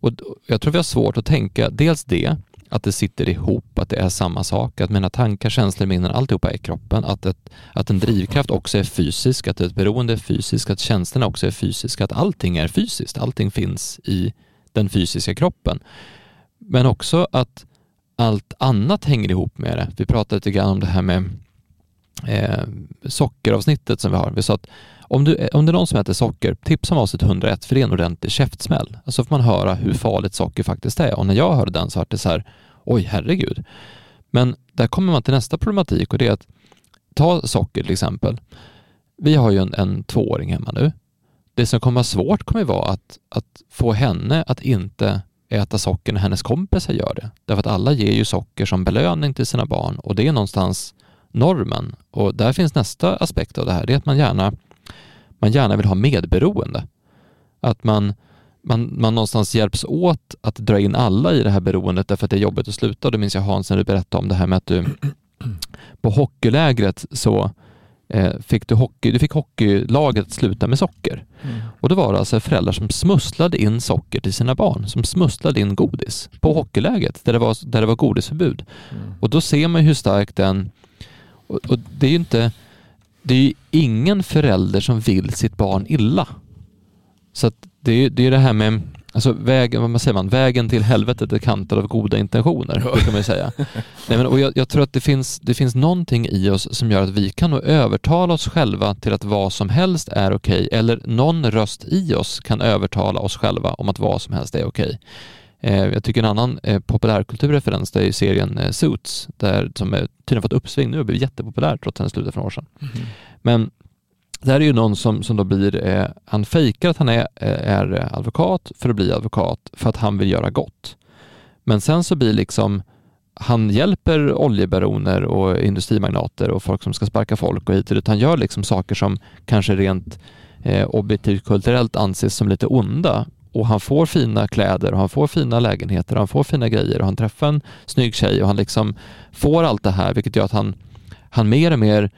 [SPEAKER 1] och jag tror vi har svårt att tänka, dels det, att det sitter ihop, att det är samma sak, att mina tankar, känslor, minnen, alltihopa är i kroppen, att, ett, att en drivkraft också är fysisk, att ett beroende är fysiskt, att känslorna också är fysiska, att allting är fysiskt, allting finns i den fysiska kroppen. Men också att allt annat hänger ihop med det. Vi pratade lite grann om det här med eh, sockeravsnittet som vi har. Vi sa att om, du, om det är någon som äter socker, tipsa om avsnitt 101 för det är en ordentlig käftsmäll. Så får man höra hur farligt socker faktiskt är. Och när jag hörde den så var det så här, oj herregud. Men där kommer man till nästa problematik och det är att ta socker till exempel. Vi har ju en, en tvååring hemma nu. Det som kommer vara svårt kommer vara att, att få henne att inte äta socker när hennes kompisar gör det. Därför att alla ger ju socker som belöning till sina barn och det är någonstans normen. Och där finns nästa aspekt av det här, det är att man gärna, man gärna vill ha medberoende. Att man, man, man någonstans hjälps åt att dra in alla i det här beroendet därför att det är jobbigt att sluta. Det minns jag Hans när du berättade om det här med att du på hockeylägret så fick du, hockey, du fick hockeylaget att sluta med socker. Mm. Och då var det alltså föräldrar som smusslade in socker till sina barn, som smusslade in godis på hockeyläget där det var, där det var godisförbud. Mm. Och då ser man hur starkt den... Och, och, det är ju inte... Det är ju ingen förälder som vill sitt barn illa. Så det är det, är det här med Alltså vägen, vad säger man, vägen till helvetet är kantad av goda intentioner, det kan man ju säga. Nej, men, och jag, jag, tror att det finns, det finns någonting i oss som gör att vi kan nog övertala oss själva till att vad som helst är okej, okay, eller någon röst i oss kan övertala oss själva om att vad som helst är okej. Okay. Eh, jag tycker en annan eh, populärkulturreferens det är serien eh, Suits, där, som är, tydligen fått uppsving nu och blivit jättepopulär trots att den slutade för några år sedan. Mm. Men det här är ju någon som, som då blir, eh, han fejkar att han är, eh, är advokat för att bli advokat för att han vill göra gott. Men sen så blir liksom, han hjälper oljebaroner och industrimagnater och folk som ska sparka folk och hit och dit. Han gör liksom saker som kanske rent eh, objektivt kulturellt anses som lite onda och han får fina kläder och han får fina lägenheter och han får fina grejer och han träffar en snygg tjej och han liksom får allt det här vilket gör att han, han mer och mer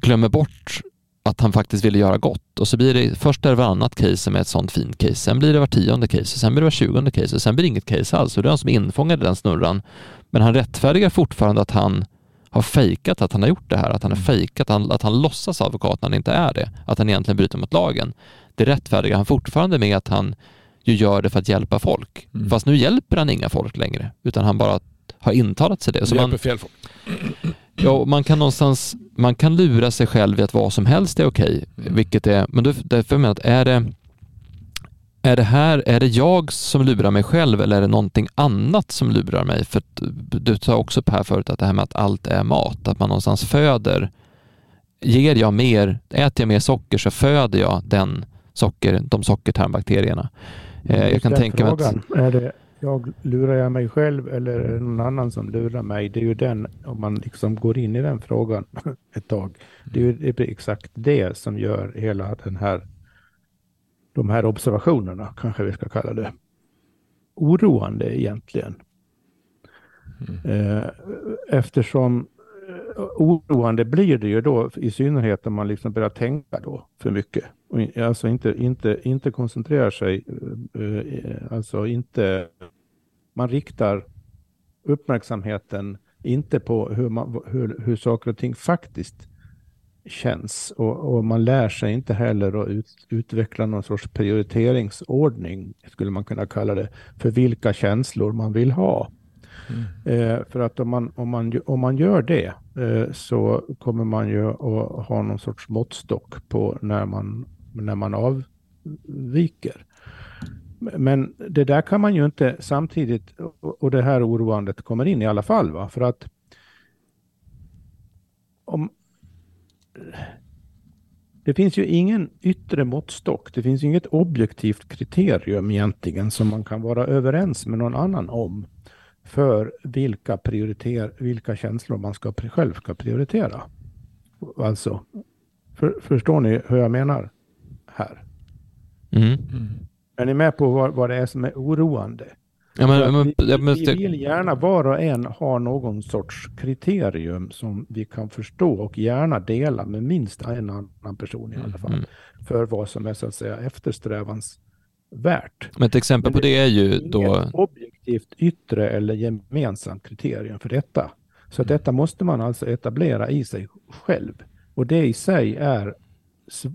[SPEAKER 1] glömmer bort att han faktiskt ville göra gott. Och så blir det, först är det varannat case är ett sånt fint case, sen blir det var tionde case, sen blir det var tjugonde case, sen blir det inget case alls. Och det är han som är infångad i den snurran. Men han rättfärdigar fortfarande att han har fejkat att han har gjort det här, att han har mm. fejkat, att han, att han låtsas advokat när han inte är det, att han egentligen bryter mot lagen. Det rättfärdigar han fortfarande med att han ju gör det för att hjälpa folk. Mm. Fast nu hjälper han inga folk längre, utan han bara har intalat sig det.
[SPEAKER 5] Så man, fel folk.
[SPEAKER 1] Ja, man kan någonstans, man kan lura sig själv i att vad som helst är okej, okay, vilket är, men då, därför menar jag att är det, är det här, är det jag som lurar mig själv eller är det någonting annat som lurar mig? För du sa också här förut att det här med att allt är mat, att man någonstans föder, ger jag mer, äter jag mer socker så föder jag den socker, de sockertarmbakterierna.
[SPEAKER 4] Eh, jag kan tänka mig att... Är det, jag lurar jag mig själv eller är det någon annan som lurar mig? Det är ju den, om man liksom går in i den frågan ett tag, det är ju exakt det som gör hela den här, de här observationerna, kanske vi ska kalla det, oroande egentligen. Mm. Eh, eftersom eh, oroande blir det ju då, i synnerhet om man liksom börjar tänka då för mycket. Alltså inte, inte, inte koncentrerar sig, eh, alltså inte, man riktar uppmärksamheten inte på hur, man, hur, hur saker och ting faktiskt känns. Och, och man lär sig inte heller att ut, utveckla någon sorts prioriteringsordning, skulle man kunna kalla det, för vilka känslor man vill ha. Mm. Eh, för att om man, om, man, om man gör det eh, så kommer man ju att ha någon sorts måttstock på när man när man avviker. Men det där kan man ju inte samtidigt, och det här oroandet kommer in i alla fall, va? för att om det finns ju ingen yttre måttstock. Det finns ju inget objektivt kriterium egentligen som man kan vara överens med någon annan om för vilka, prioriter, vilka känslor man ska, själv ska prioritera. Alltså, för, förstår ni hur jag menar här?
[SPEAKER 1] Mm.
[SPEAKER 5] Mm.
[SPEAKER 4] Är ni med på vad, vad det är som är oroande?
[SPEAKER 1] Ja, men, men,
[SPEAKER 4] vi,
[SPEAKER 1] men,
[SPEAKER 4] vi vill gärna var och en ha någon sorts kriterium som vi kan förstå och gärna dela med minst en annan person i alla fall.
[SPEAKER 1] Mm.
[SPEAKER 4] För vad som är så att säga eftersträvansvärt.
[SPEAKER 1] men ett exempel på det är ju då...
[SPEAKER 4] Inget objektivt yttre eller gemensamt kriterium för detta. Så
[SPEAKER 1] Mm.
[SPEAKER 4] detta måste man alltså etablera i sig själv. Och det i sig är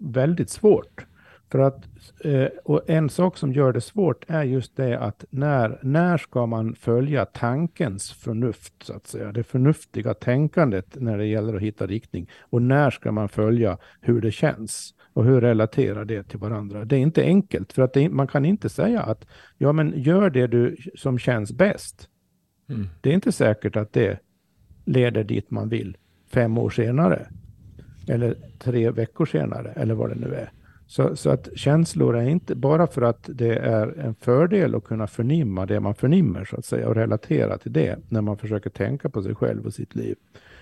[SPEAKER 4] väldigt svårt. För att, eh, och en sak som gör det svårt är just det att när, när ska man följa tankens förnuft, så att säga, det förnuftiga tänkandet när det gäller att hitta riktning. Och när ska man följa hur det känns och hur relaterar det till varandra. Det är inte enkelt, för att det, man kan inte säga att ja, men gör det du som känns bäst.
[SPEAKER 5] Mm.
[SPEAKER 4] Det är inte säkert att det leder dit man vill fem år senare. Eller tre veckor senare, eller vad det nu är. Så, så att känslor är inte bara för att det är en fördel att kunna förnimma det man förnimmer så att säga och relatera till det när man försöker tänka på sig själv och sitt liv.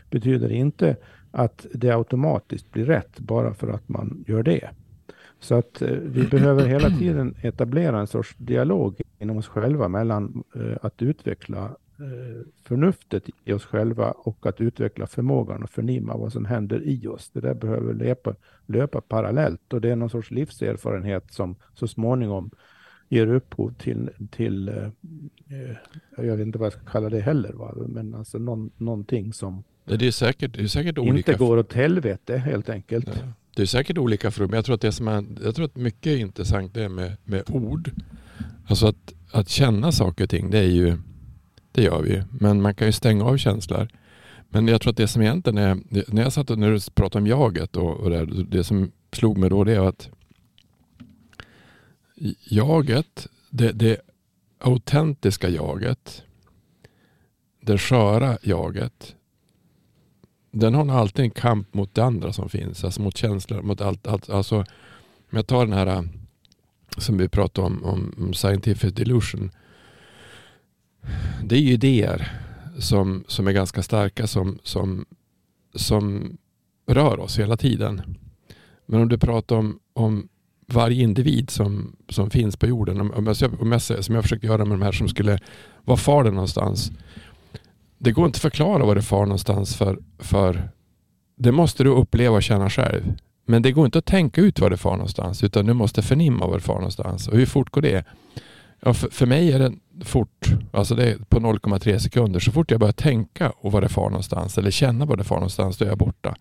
[SPEAKER 4] Betyder inte att det automatiskt blir rätt bara för att man gör det. Så att eh, vi behöver hela tiden etablera en sorts dialog inom oss själva mellan eh, att utveckla förnuftet i oss själva och att utveckla förmågan att förnimma vad som händer i oss. Det där behöver löpa, löpa parallellt och det är någon sorts livserfarenhet som så småningom ger upphov till, till eh, eh, jag vet inte vad jag ska kalla det heller, va? men alltså någon, någonting som
[SPEAKER 5] Det är säkert, det är säkert olika.
[SPEAKER 4] inte går åt helvete helt enkelt.
[SPEAKER 5] Ja. Det är säkert olika för men jag tror att det som är, jag tror att mycket är intressant det är med, med ord. Alltså att, att känna saker och ting, det är ju, det gör vi. Men man kan ju stänga av känslor. Men jag tror att det som egentligen är, när jag satt och när du pratade om jaget och, och det, det som slog mig då det är att jaget, det, det autentiska jaget, det sköra jaget, den har alltid en kamp mot det andra som finns. Alltså mot känslor, mot allt. allt alltså, om jag tar den här eh, som vi pratade om, om, om scientific delusion. Det är ju idéer som, som är ganska starka som, som, som rör oss hela tiden. Men om du pratar om, om varje individ som, som finns på jorden. Om, om jag, om jag, som jag försökte göra med de här som skulle, var far det någonstans? Det går inte att förklara vad det far någonstans för, för det måste du uppleva och känna själv. Men det går inte att tänka ut var det far någonstans utan du måste förnimma var det far någonstans. Och hur fort går det? Ja, för, för mig är det fort, alltså det är på 0,3 sekunder. Så fort jag börjar tänka och var det far någonstans eller känna var det far någonstans då är jag borta.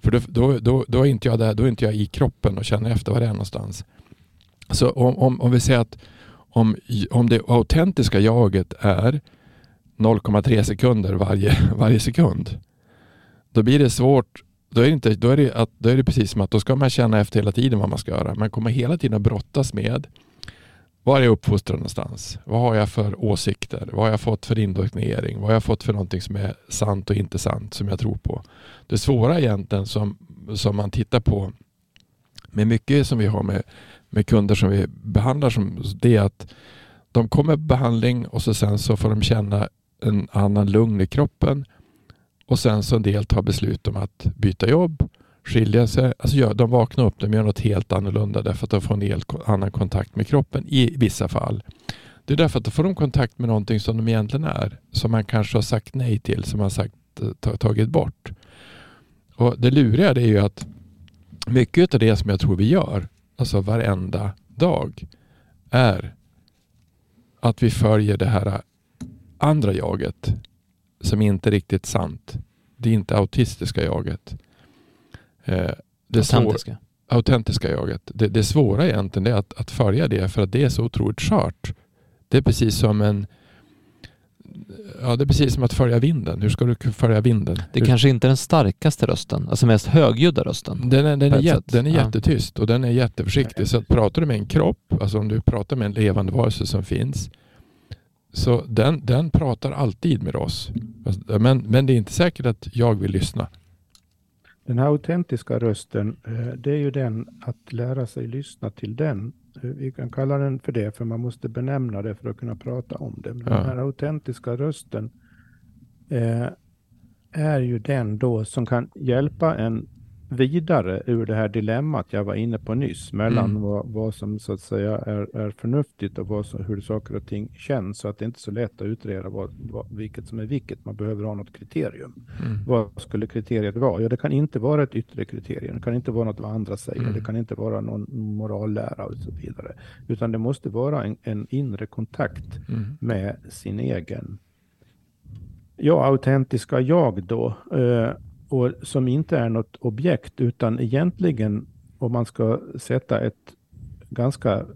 [SPEAKER 5] För då, då, då, då, är inte jag där, då är inte jag i kroppen och känner efter var det är någonstans. Så om, om, om vi säger att om, om det autentiska jaget är 0,3 sekunder varje, varje sekund. Då blir det svårt. Då är det, inte, då, är det att, då är det precis som att då ska man känna efter hela tiden vad man ska göra. Man kommer hela tiden att brottas med var är jag uppfostrad någonstans? Vad har jag för åsikter? Vad har jag fått för indoktrinering? Vad har jag fått för någonting som är sant och inte sant som jag tror på? Det svåra egentligen som, som man tittar på med mycket som vi har med, med kunder som vi behandlar som det är att de kommer på behandling och så sen så får de känna en annan lugn i kroppen och sen så en del tar beslut om att byta jobb, skilja sig. Alltså gör, de vaknar upp, de gör något helt annorlunda därför att de får en helt annan kontakt med kroppen i vissa fall. Det är därför att då får de kontakt med någonting som de egentligen är, som man kanske har sagt nej till, som man har sagt, eh, tagit bort. Och Det luriga det är ju att mycket av det som jag tror vi gör, alltså varenda dag, är att vi följer det här eh, andra jaget som inte är riktigt sant. Det är inte autistiska jaget. Eh, Det svår,
[SPEAKER 1] Autentiska.
[SPEAKER 5] autentiska jaget. Det, det svåra egentligen är att, att följa det för att det är så otroligt skört. Det är precis som en ja, det är precis som att följa vinden. Hur ska du följa vinden?
[SPEAKER 1] Det
[SPEAKER 5] Hur-
[SPEAKER 1] kanske inte är den starkaste rösten, alltså mest högljudda rösten.
[SPEAKER 5] Den är, den är,
[SPEAKER 1] sätt.
[SPEAKER 5] den är
[SPEAKER 1] Ja.
[SPEAKER 5] jättetyst och den är jätteförsiktig. Så att pratar du med en kropp, alltså om du pratar med en levande varelse som finns, så den, den pratar alltid med oss. Men, men det är inte säkert att jag vill lyssna.
[SPEAKER 4] Den här autentiska rösten, eh, det är ju den att lära sig lyssna till den. Eh, Vi kan kalla den för det, för man måste benämna det för att kunna prata om det. Men
[SPEAKER 5] Ja.
[SPEAKER 4] den här autentiska rösten eh, är ju den då som kan hjälpa en vidare ur det här dilemmat jag var inne på nyss mellan
[SPEAKER 5] Mm.
[SPEAKER 4] vad, vad som så att säga är, är förnuftigt och vad som, hur saker och ting känns så att det inte är så lätt att utreda vad, vad, vilket som är vilket. Man behöver ha något kriterium.
[SPEAKER 5] Mm.
[SPEAKER 4] Vad skulle kriteriet vara? Ja, det kan inte vara ett yttre kriterium. Det kan inte vara något vad andra säger.
[SPEAKER 5] Mm.
[SPEAKER 4] Det kan inte vara någon morallära och så vidare. Utan det måste vara en, en inre kontakt
[SPEAKER 5] Mm.
[SPEAKER 4] med sin egen ja, autentiska jag då. Och som inte är något objekt utan egentligen om man ska sätta ett ganska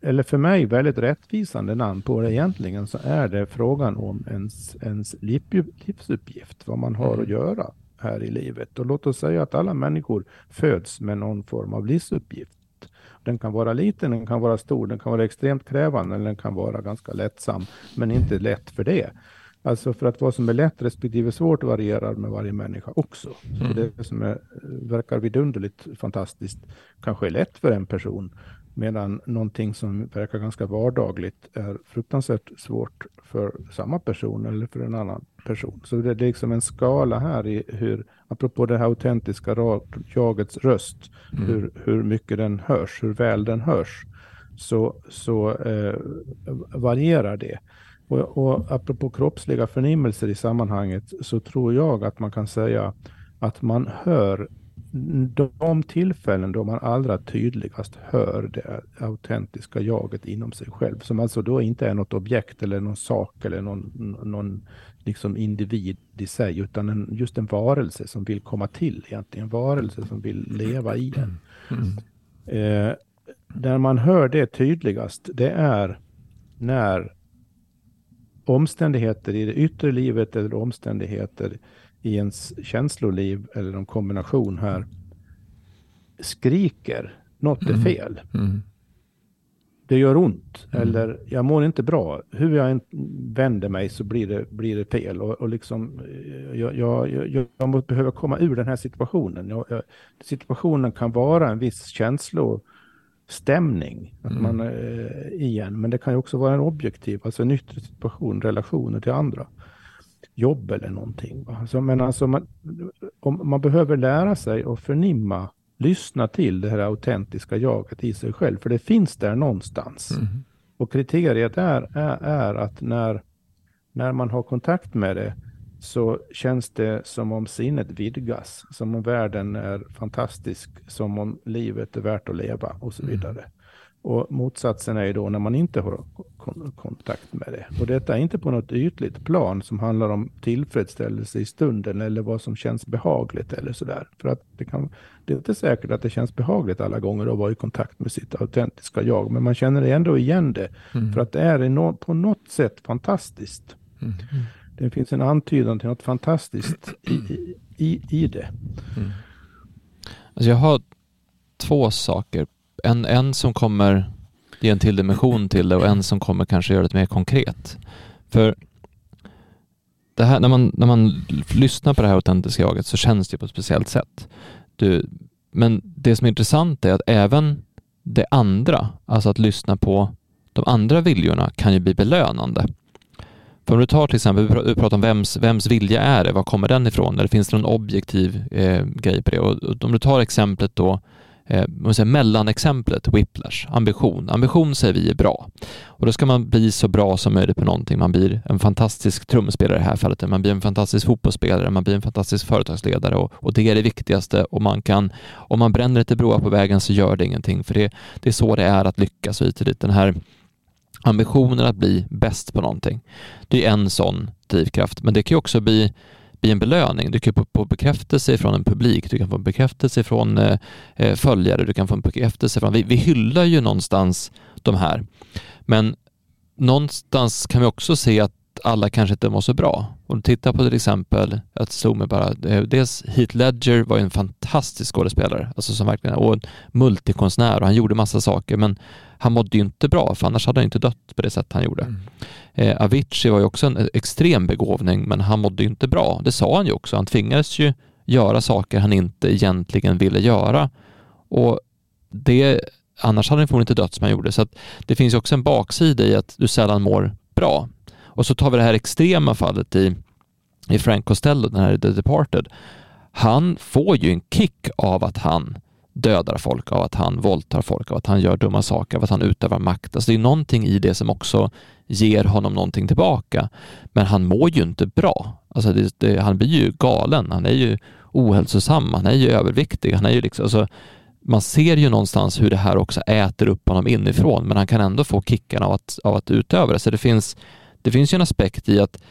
[SPEAKER 4] eller för mig väldigt rättvisande namn på det egentligen så är det frågan om ens, ens liv- livsuppgift, vad man har att göra här i livet. Och låt oss säga att alla människor föds med någon form av livsuppgift. Den kan vara liten, den kan vara stor, den kan vara extremt krävande eller den kan vara ganska lättsam, men inte lätt för det. Alltså för att vad som är lätt respektive svårt varierar med varje människa också. Så
[SPEAKER 5] Mm.
[SPEAKER 4] det som är, verkar vidunderligt fantastiskt kanske är lätt för en person, medan någonting som verkar ganska vardagligt är fruktansvärt svårt för samma person eller för en annan person. Så det är liksom en skala här i hur, apropå det här autentiska jagets röst,
[SPEAKER 5] Mm.
[SPEAKER 4] hur, hur mycket den hörs, hur väl den hörs, så, så eh, varierar det. Och, och apropå kroppsliga förnimmelser i sammanhanget så tror jag att man kan säga att man hör de tillfällen då man allra tydligast hör det autentiska jaget inom sig själv, som alltså då inte är något objekt eller någon sak eller någon, någon liksom individ i sig, utan en, just en varelse som vill komma till egentligen, en varelse som vill leva i en.
[SPEAKER 5] Mm.
[SPEAKER 4] Eh, där man hör det tydligast, det är när omständigheter i det yttre livet eller omständigheter i ens känsloliv eller en kombination här skriker något är
[SPEAKER 5] Mm.
[SPEAKER 4] fel.
[SPEAKER 5] Mm.
[SPEAKER 4] Det gör ont
[SPEAKER 5] Mm.
[SPEAKER 4] eller jag mår inte bra. Hur jag än vänder mig så blir det, blir det fel. Och, och liksom, eh, jag, jag, jag, jag måste behöva komma ur den här situationen. Jag, situationen kan vara en viss känslostämning att
[SPEAKER 5] Mm.
[SPEAKER 4] man, eh, i en, men det kan ju också vara en objektiv, alltså en yttre situation, relationer till andra. Jobb eller någonting. va. Alltså, men alltså man, om man behöver lära sig att förnimma, lyssna till det här autentiska jaget i sig själv, för det finns där någonstans.
[SPEAKER 5] Mm.
[SPEAKER 4] Och kriteriet är, är, är att när, när man har kontakt med det så känns det som om sinnet vidgas, som om världen är fantastisk, som om livet är värt att leva och så
[SPEAKER 5] Mm.
[SPEAKER 4] vidare. Och motsatsen är ju då när man inte har kon- kontakt med det. Och detta är inte på något ytligt plan som handlar om tillfredsställelse i stunden eller vad som känns behagligt eller sådär. För att det, kan, det är inte säkert att det känns behagligt alla gånger att vara i kontakt med sitt autentiska jag, men man känner ändå igen det.
[SPEAKER 5] Mm.
[SPEAKER 4] För att det är på något sätt fantastiskt.
[SPEAKER 5] Mm.
[SPEAKER 4] Det finns en antydan till något fantastiskt i, i, i, det.
[SPEAKER 5] Mm.
[SPEAKER 1] Alltså jag har två saker. En, en som kommer ge en till dimension till det och en som kommer kanske göra det mer konkret. För det här, när, man, när man lyssnar på det här autentiska jaget så känns det på ett speciellt sätt. Du, men det som är intressant är att även det andra, alltså att lyssna på de andra viljorna kan ju bli belönande. För om du tar till exempel, vi pratar om vems, vems vilja är det, var kommer den ifrån? Eller finns det någon objektiv eh, grej på det? Och, och om du tar exemplet då, eh, om säger mellanexemplet, whiplash, ambition. Ambition säger vi är bra. Och då ska man bli så bra som möjligt på någonting. Man blir en fantastisk trumspelare i det här fallet, man blir en fantastisk fotbollsspelare, man blir en fantastisk företagsledare och, och det är det viktigaste. Och man kan, om man bränner lite broar på vägen så gör det ingenting, för det, det är så det är att lyckas och hit och dit. Den här ambitionen att bli bäst på någonting. Det är en sån drivkraft, men det kan ju också bli, bli en belöning. Du kan få bekräftelse från en publik, du kan få bekräftelse från eh, eh, följare, du kan få en bekräftelse från... Vi, vi hyllar ju någonstans de här, men någonstans kan vi också se att alla kanske inte mår så bra. Om du tittar på till exempel, att slog mig bara, dels Heath Ledger var ju en fantastisk skådespelare, alltså som verkligen, och en multikonstnär och han gjorde massa saker, men han mådde ju inte bra, för annars hade han inte dött på det sätt han gjorde.
[SPEAKER 5] Mm.
[SPEAKER 1] Eh, Avicii var ju också en extrem begåvning, men han mådde ju inte bra. Det sa han ju också. Han tvingades ju göra saker han inte egentligen ville göra. Och det, annars hade han förmodligen inte dött som han gjorde. Så det finns ju också en baksida i att du sällan mår bra. Och så tar vi det här extrema fallet i, i Frank Costello, den här The Departed. Han får ju en kick av att han dödar folk, av att han våldtar folk, av att han gör dumma saker, av att han utövar makt. Alltså det är någonting i det som också ger honom någonting tillbaka. Men han mår ju inte bra. Alltså det, det, han blir ju galen, han är ju ohälsosam, han är ju överviktig, han är ju liksom, alltså, man ser ju någonstans hur det här också äter upp honom inifrån, men han kan ändå få kicken av att, av att utöva det. Så det finns, det finns ju en aspekt i att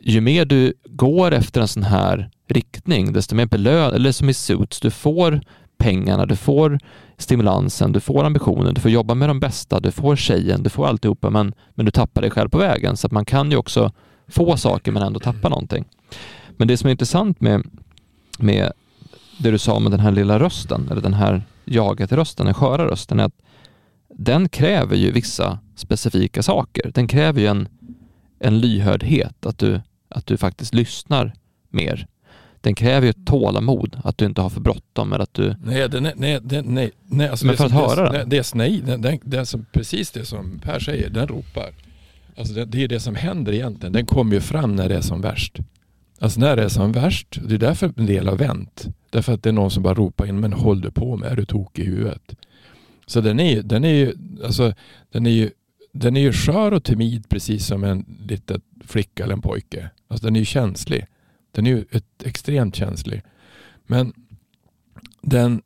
[SPEAKER 1] ju mer du går efter en sån här riktning, desto mer belön, eller som i Suits, du får pengarna, du får stimulansen, du får ambitionen, du får jobba med de bästa, du får tjejen, du får alltihopa, men, men du tappar dig själv på vägen. Så att man kan ju också få saker men ändå tappa någonting. Men det som är intressant med, med det du sa om den här lilla rösten, eller den här jaget-rösten, den sköra rösten, är att den kräver ju vissa specifika saker. Den kräver ju en, en lyhördhet, att du, att du faktiskt lyssnar mer den kräver ju tålamod, att du inte har för bråttom eller att du...
[SPEAKER 5] Nej, den, nej, den, nej, nej alltså
[SPEAKER 1] Men för
[SPEAKER 5] som,
[SPEAKER 1] att höra
[SPEAKER 5] det,
[SPEAKER 1] den?
[SPEAKER 5] Det, det, nej, den, den, den som, precis det som Per säger, den ropar. Alltså det, det är det som händer egentligen. Den kommer ju fram när det är som värst. Alltså när det är som värst, det är därför en del har vänt. Därför att det är någon som bara ropar in, men håll du på med, är du tokig i huvudet? Så den är, den är ju, alltså den är ju, den är ju skör och timid precis som en liten flicka eller en pojke. Alltså den är ju känslig. Den är ju ett, extremt känslig. Men den,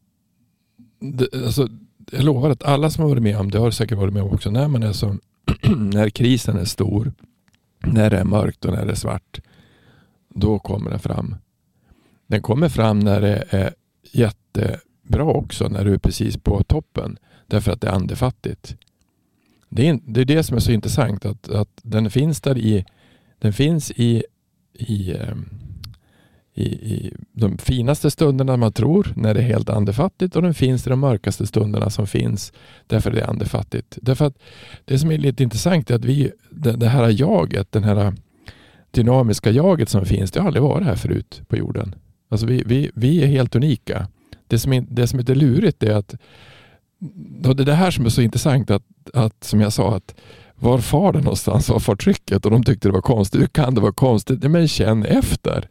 [SPEAKER 5] det, alltså, jag lovar att alla som har varit med om det har säkert varit med om också. När man är som, när krisen är stor, när det är mörkt och när det är svart, då kommer den fram. Den kommer fram när det är jättebra också, när du är precis på toppen. Därför att det är andefattigt. Det är det, är det som är så intressant, att, att den finns där i, den finns i, i ehm, i, i de finaste stunderna man tror när det är helt andefattigt och den finns i de mörkaste stunderna som finns därför det är andefattigt. Därför att det som är lite intressant är att vi, det, det här jaget, den här dynamiska jaget som finns, det har aldrig varit här förut på jorden. Alltså vi, vi, vi är helt unika. Det som, är, det som är lite lurigt är att och det är det här som är så intressant att, att som jag sa att var far det någonstans? Var far trycket? Och de tyckte det var konstigt. Hur kan det vara konstigt? Men känn efter.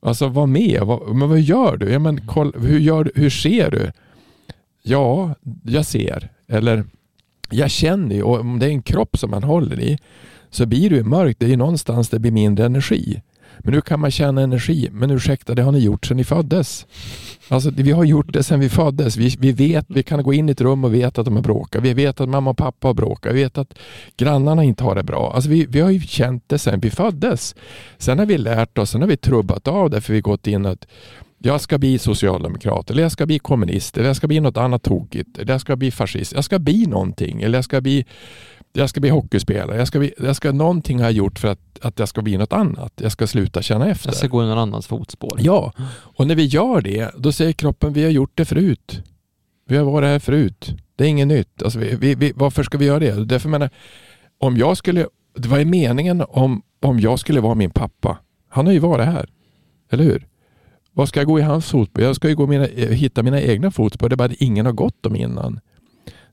[SPEAKER 5] Alltså var med. Vad, men vad gör du? Ja, men koll, hur, gör, hur ser du? Ja, jag ser. Eller jag känner ju. Och om det är en kropp som man håller i så blir det ju mörkt. Det är ju någonstans det blir mindre energi. Men hur kan man tjäna energi? Men ursäkta, det har ni gjort sedan ni föddes. Alltså, vi har gjort det sedan vi föddes. Vi, vi, vet, vi kan gå in i ett rum och veta att de har bråkat. Vi vet att mamma och pappa har bråkat. Vi vet att grannarna inte har det bra. Alltså, vi, vi har ju känt det sedan vi föddes. Sen har vi lärt oss, sen har vi trubbat av det för vi gått in att jag ska bli socialdemokrat, eller jag ska bli kommunist, eller jag ska bli något annat tokigt, eller jag ska bli fascist. Jag ska bli någonting, eller jag ska bli jag ska bli hockeyspelare. Jag ska, bli, jag ska någonting ha gjort för att, att jag ska bli något annat. Jag ska sluta känna efter.
[SPEAKER 1] Jag ska gå i någon annans fotspår.
[SPEAKER 5] Ja, och när vi gör det, då säger kroppen vi har gjort det förut. Vi har varit här förut. Det är inget nytt. Alltså vi, vi, vi, varför ska vi göra det? Därför menar, om jag skulle, det var meningen om, om jag skulle vara min pappa. Han har ju varit här. Eller hur? Vad ska jag gå i hans fotspår? Jag ska ju gå mina, hitta mina egna fotspår. Det är bara att ingen har gått dem innan.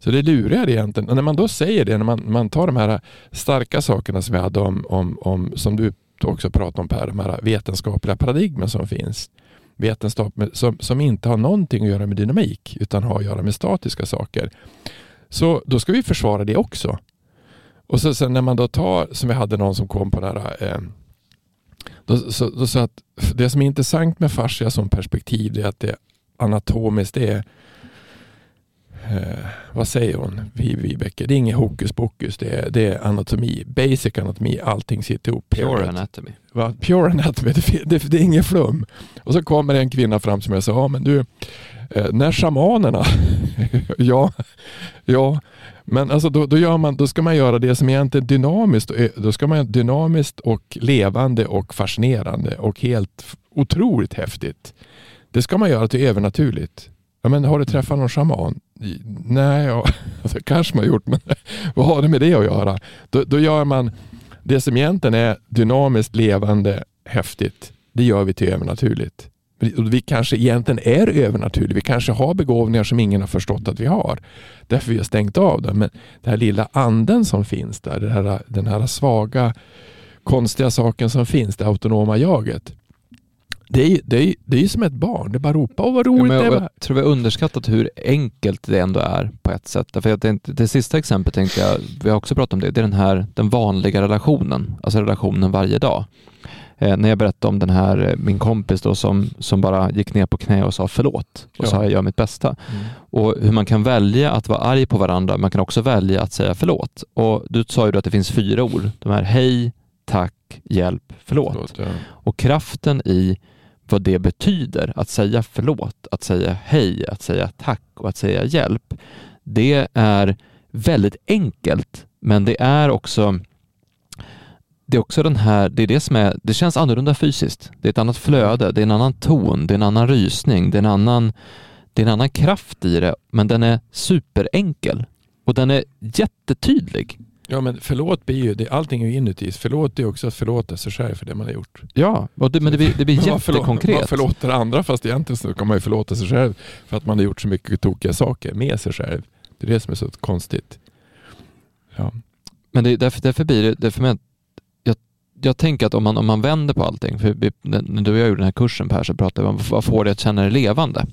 [SPEAKER 5] Så det lurar egentligen. Och när man då säger det, när man, man tar de här starka sakerna som vi hade om, om, om som du också pratade om Per, de här vetenskapliga paradigmen som finns. Vetenskap som, som inte har någonting att göra med dynamik utan har att göra med statiska saker. Så då ska vi försvara det också. Och så sen när man då tar, som vi hade någon som kom på det här, eh, då, så, då så att det som är intressant med fascia som perspektiv det är att det anatomiskt är eh, vad säger hon, Vibeke? Det är inget hokus pokus, det är, det är anatomi, basic anatomi, allting sitter ihop.
[SPEAKER 1] Pure anatomy.
[SPEAKER 5] Va? Pure anatomy, det, det, det är inget flum. Och så kommer en kvinna fram som jag sa, ja men du, eh, när shamanerna, ja, ja, Men alltså då, då, man, då ska man göra det som egentligen är dynamiskt. Då ska man dynamiskt och levande och fascinerande och helt otroligt häftigt. Det ska man göra till övernaturligt. Ja, men har du träffat någon shaman? Nej, ja, alltså, kanske man har gjort, men vad har det med det att göra? Då, då gör man det som egentligen är dynamiskt, levande, häftigt. Det gör vi till övernaturligt. Vi kanske egentligen är övernaturliga. Vi kanske har begåvningar som ingen har förstått att vi har. Därför vi har stängt av dem. Men den här lilla anden som finns där, den här, den här svaga, konstiga saken som finns, det autonoma jaget. Det är, det, är, det är som ett barn. Det bara ropar och vad roligt ja,
[SPEAKER 1] det är. Jag tror vi har underskattat hur enkelt det ändå är på ett sätt. För det, det sista exemplet tänkte jag, vi har också pratat om det, det är den här den vanliga relationen, alltså relationen varje dag. Eh, när jag berättade om den här, eh, min kompis då som, som bara gick ner på knä och sa förlåt och ja. sa jag gör mitt bästa. Mm. Och hur man kan välja att vara arg på varandra, man kan också välja att säga förlåt. Och du sa ju att det finns fyra ord, de här hej, tack, hjälp, förlåt. förlåt ja. Och kraften i vad det betyder att säga förlåt, att säga hej, att säga tack och att säga hjälp. Det är väldigt enkelt, men det är också det är också den här, det är det som är, det känns annorlunda fysiskt. Det är ett annat flöde, det är en annan ton, det är en annan rysning, det är en annan, det är en annan kraft i det, men den är superenkel och den är jättetydlig.
[SPEAKER 5] Ja men förlåt blir ju, det, allting är ju inuti. Förlåt är också att förlåta sig själv för det man har gjort.
[SPEAKER 1] Ja, det, men det blir, det blir jättekonkret.
[SPEAKER 5] Man förlåter andra fast egentligen så kan man ju förlåta sig själv för att man har gjort så mycket tokiga saker med sig själv. Det är det som är så konstigt.
[SPEAKER 1] Ja. Men det, därför, därför blir det, därför men, jag, jag tänker att om man, om man vänder på allting, för vi, när du och jag gjorde den här kursen Per så pratade vi om vad får det att känna dig levande?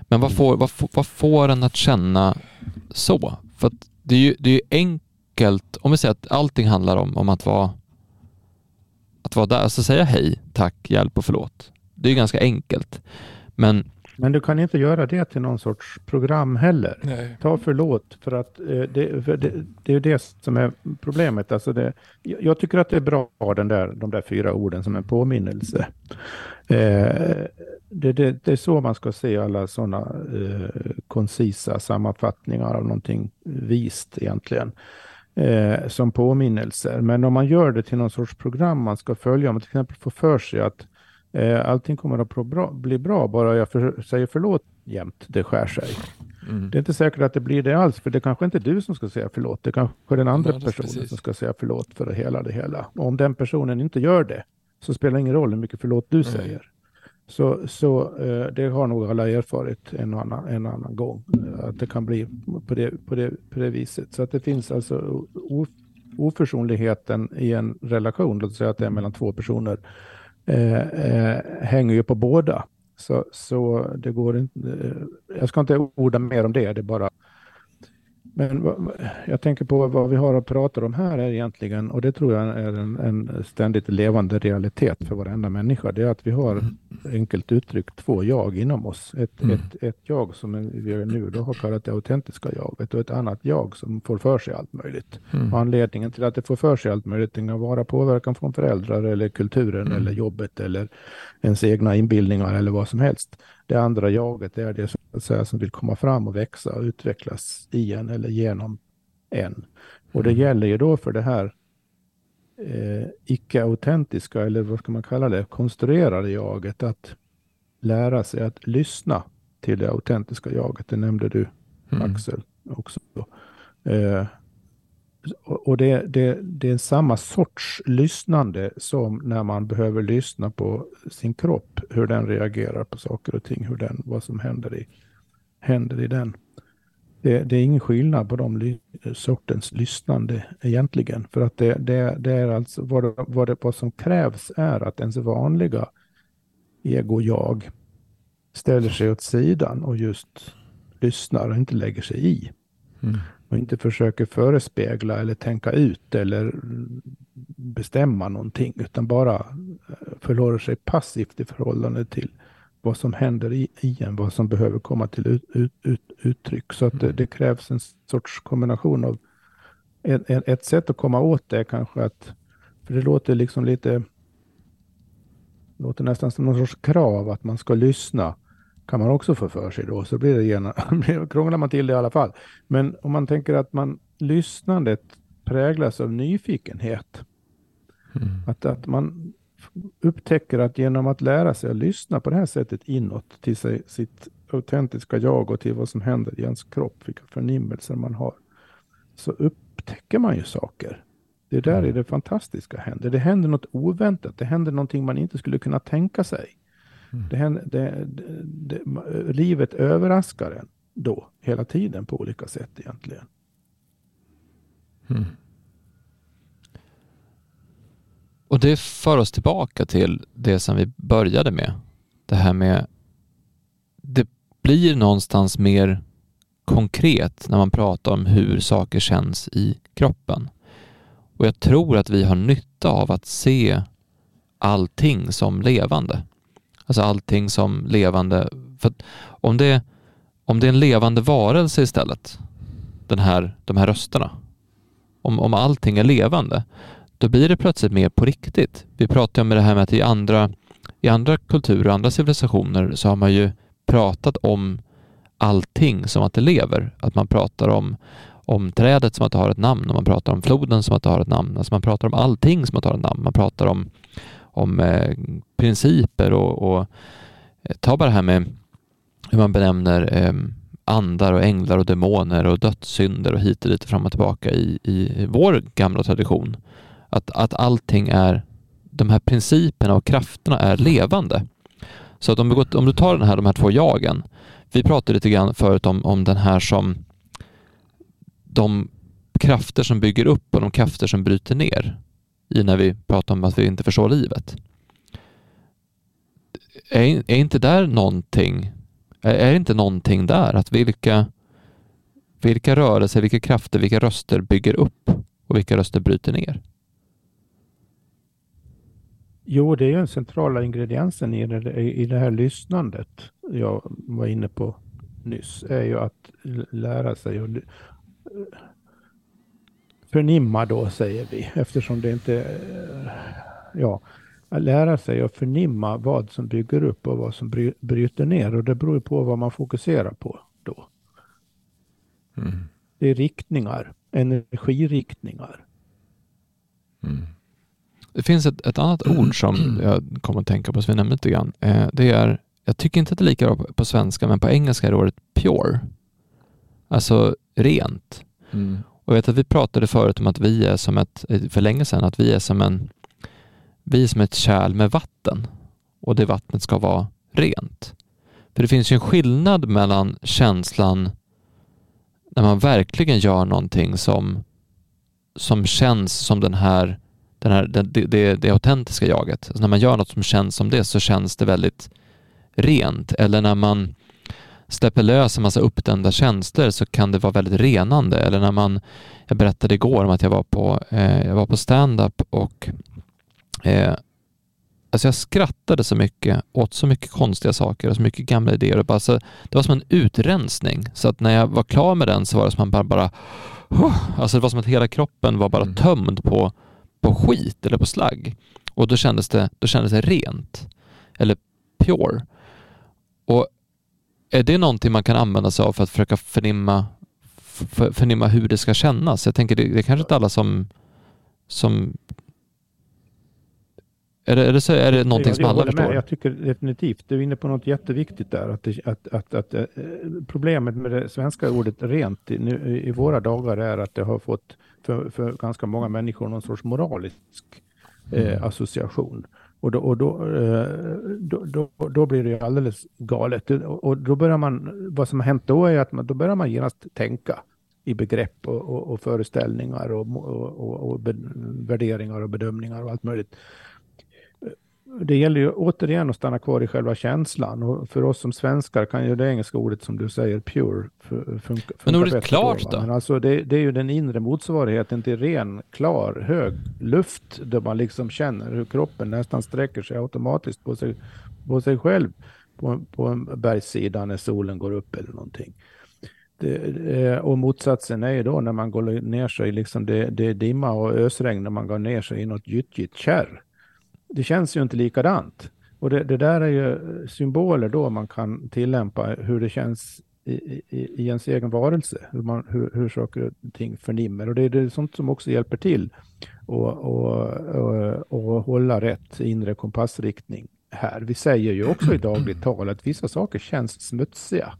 [SPEAKER 1] Men vad får, vad, vad får en att känna så? För det är ju det är enkelt enkelt, om vi säger att allting handlar om, om att vara att vara där, alltså säga hej, tack, hjälp och förlåt. Det är ganska enkelt. Men
[SPEAKER 4] men du kan inte göra det till någon sorts program heller. Nej. Ta förlåt, för att eh, det, för det, det, är det som är problemet. Alltså det, jag tycker att det är bra, den där, de där fyra orden som en påminnelse. Eh, det, det, det, är så man ska se alla sådana eh, koncisa sammanfattningar av någonting vist egentligen eh, som påminnelser. Men om man gör det till någon sorts program man ska följa, om man till exempel får för sig att eh, allting kommer att bra, bli bra bara jag för, säger förlåt jämt, det skär sig. Mm. Det är inte säkert att det blir det alls, för det kanske inte är du som ska säga förlåt. Det kanske är den andra ja, personen precis. som ska säga förlåt för hela det hela. Och om den personen inte gör det, så spelar det ingen roll hur mycket förlåt du mm. säger. Så, så eh, det har nog alla erfarit en annan, en annan gång, eh, att det kan bli på det, på det, på det viset. Så att det finns alltså oförsonligheten i en relation, låt säga att det är mellan två personer, eh, eh, hänger ju på båda. Så, så det går inte, eh, jag ska inte orda mer om det, det är bara men jag tänker på vad vi har att prata om här är egentligen, och det tror jag är en, en ständigt levande realitet för varenda människa, det är att vi har enkelt uttryckt två jag inom oss. Ett, mm. ett, ett jag som vi nu då har kallat det autentiska jaget och ett annat jag som får för sig allt möjligt. Mm. Och anledningen till att det får för sig allt möjligt kan vara påverkan från föräldrar eller kulturen mm. eller jobbet eller ens egna inbildningar eller vad som helst det andra jaget är det att säga, som vill komma fram och växa och utvecklas i en eller genom en. Och det mm. gäller ju då för det här eh, icke-autentiska, eller vad ska man kalla det, konstruerade jaget att lära sig att lyssna till det autentiska jaget. Det nämnde du, mm. Axel, också. Eh, och det, det, det är samma sorts lyssnande som när man behöver lyssna på sin kropp, hur den reagerar på saker och ting, hur den, vad som händer i, händer i den. Det, det är ingen skillnad på de sortens lyssnande egentligen, för att det, det, det är alltså vad, vad, det, vad som krävs är att ens vanliga ego-jag ställer sig åt sidan och just lyssnar och inte lägger sig i. Mm och inte försöker förespegla eller tänka ut eller bestämma någonting utan bara eh, förhåller sig passivt i förhållande till vad som händer i, i en, vad som behöver komma till ut, ut, ut, uttryck. Så att det, det, krävs en sorts kombination av ett, ett sätt att komma åt det är kanske att, för det låter liksom lite, låter nästan som någon sorts krav att man ska lyssna kan man också få för sig då, så blir det gärna, krånglar man till det i alla fall. Men om man tänker att man lyssnandet präglas av nyfikenhet, mm. att, att man upptäcker att genom att lära sig att lyssna på det här sättet inåt till sig, sitt autentiska jag och till vad som händer i ens kropp, vilka förnimmelser man har, så upptäcker man ju saker. Det är där mm. det fantastiska händer. Det händer något oväntat. Det händer någonting man inte skulle kunna tänka sig. Mm. Det händer, det, det, livet överraskar en då, hela tiden på olika sätt egentligen. Mm.
[SPEAKER 1] Och det för oss tillbaka till det som vi började med. Det här med, det blir någonstans mer konkret när man pratar om hur saker känns i kroppen. Och jag tror att vi har nytta av att se allting som levande. Alltså allting som levande. För om det, om det är en levande varelse istället, den här, de här rösterna, om, om allting är levande, då blir det plötsligt mer på riktigt. Vi pratar om det här med att i andra, i andra kulturer och andra civilisationer så har man ju pratat om allting som att det lever. Att man pratar om, om trädet som att det har ett namn och man pratar om floden som att det har ett namn. Alltså man pratar om allting som att det har ett namn. Man pratar om, om eh, principer och, och eh, ta bara det här med hur man benämner ehm, andar och änglar och demoner och dödssynder och hit och dit fram och tillbaka i, i vår gamla tradition. Att, att allting är, de här principerna och krafterna är levande. Så att om, vi går, om du tar den här, de här två jagen. Vi pratade lite grann förut om, om den här som de krafter som bygger upp och de krafter som bryter ner i när vi pratar om att vi inte förstår livet. Är, är inte där någonting, är, är inte någonting där att vilka, vilka rörelser, vilka krafter, vilka röster bygger upp och vilka röster bryter ner?
[SPEAKER 4] Jo, det är ju den centrala ingrediensen i det, i det här lyssnandet jag var inne på nyss, är ju att lära sig och förnimma då, säger vi, eftersom det inte, ja, att lära sig att förnimma vad som bygger upp och vad som bryter ner och det beror på vad man fokuserar på då. Mm. Det är riktningar, energiriktningar.
[SPEAKER 1] Mm. Det finns ett, ett annat ord som jag kommer att tänka på, som vi nämnde lite grann. Eh, det är, jag tycker inte att det är lika bra på, på svenska, men på engelska är det ordet pure. Alltså rent. Mm. Och jag vet att vi pratade förut om att vi är som ett, för länge sedan, att vi är som en, vi är som ett kärl med vatten och det vattnet ska vara rent. För det finns ju en skillnad mellan känslan när man verkligen gör någonting som, som känns som den här den här, det, det, det autentiska jaget. Alltså när man gör något som känns som det så känns det väldigt rent. Eller när man släpper lös en massa uppdämda tjänster så kan det vara väldigt renande. Eller när man, jag berättade igår om att jag var på, eh, jag var på stand-up och eh, alltså jag skrattade så mycket åt så mycket konstiga saker och så mycket gamla idéer. Och bara så, det var som en utrensning. Så att när jag var klar med den så var det som att man bara, bara alltså det var som att hela kroppen var bara mm. tömd på på skit eller på slagg. Och då kändes det, då kändes det rent. Eller pure. Och är det någonting man kan använda sig av för att försöka förnimma, för, förnimma hur det ska kännas? Jag tänker det, det är kanske inte alla som, som är det, är det, så, är det någonting jag, som alla förstår? Med.
[SPEAKER 4] Jag tycker definitivt, du är inne på något jätteviktigt där. Att, det, att, att, att, eh, problemet med det svenska ordet rent i, nu, i våra dagar är att det har fått för, för ganska många människor någon sorts moralisk eh, mm. association. Och, då, och då, eh, då, då, då, blir det alldeles galet. Och då börjar man, vad som har hänt då är att man, då börjar man genast tänka i begrepp och, och, och föreställningar och, och, och, värderingar och bedömningar och allt möjligt det gäller ju återigen att stanna kvar i själva känslan och för oss som svenskar kan ju det engelska ordet som du säger, pure, funka, funka
[SPEAKER 1] Men ordet klart då?
[SPEAKER 4] Men alltså det, det, är ju den inre motsvarigheten till ren, klar, hög luft där man liksom känner hur kroppen nästan sträcker sig automatiskt på sig, på sig själv på, på en bergssida när solen går upp eller någonting. Det, eh, och motsatsen är ju då när man går ner sig, liksom det, det är dimma och ösregn när man går ner sig i något gyttjigt kärr det känns ju inte likadant. Och det, det, där är ju symboler då man kan tillämpa hur det känns i, i, i ens egen varelse, hur, man, hur, hur saker och ting förnimmer. Och det är det sånt som också hjälper till att och, och, och hålla rätt inre kompassriktning här. Vi säger ju också i dagligt tal att vissa saker känns smutsiga.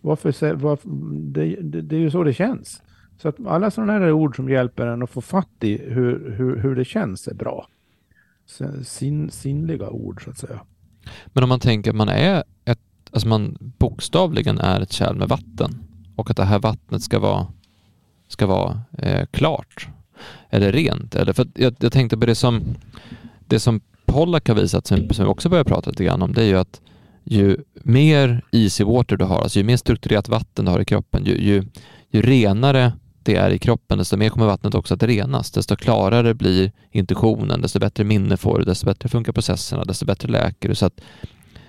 [SPEAKER 4] Varför, varför, det, det, det är ju så det känns. Så att alla sådana här ord som hjälper en att få fatt i hur, hur, hur det känns är bra. Sin, sinnliga ord så att säga.
[SPEAKER 1] Men om man tänker att man är ett, alltså man bokstavligen är ett kärl med vatten och att det här vattnet ska vara, ska vara eh, klart eller rent. Eller för jag, jag, tänkte på det som, det som Pollack har visat, som, som vi också börjar prata lite grann om, det är ju att ju mer easy water du har, alltså ju mer strukturerat vatten du har i kroppen, ju, ju, ju renare det är i kroppen, desto mer kommer vattnet också att renas. Desto klarare blir intuitionen, desto bättre minne får du, desto bättre funkar processerna, desto bättre läker du. Så, att,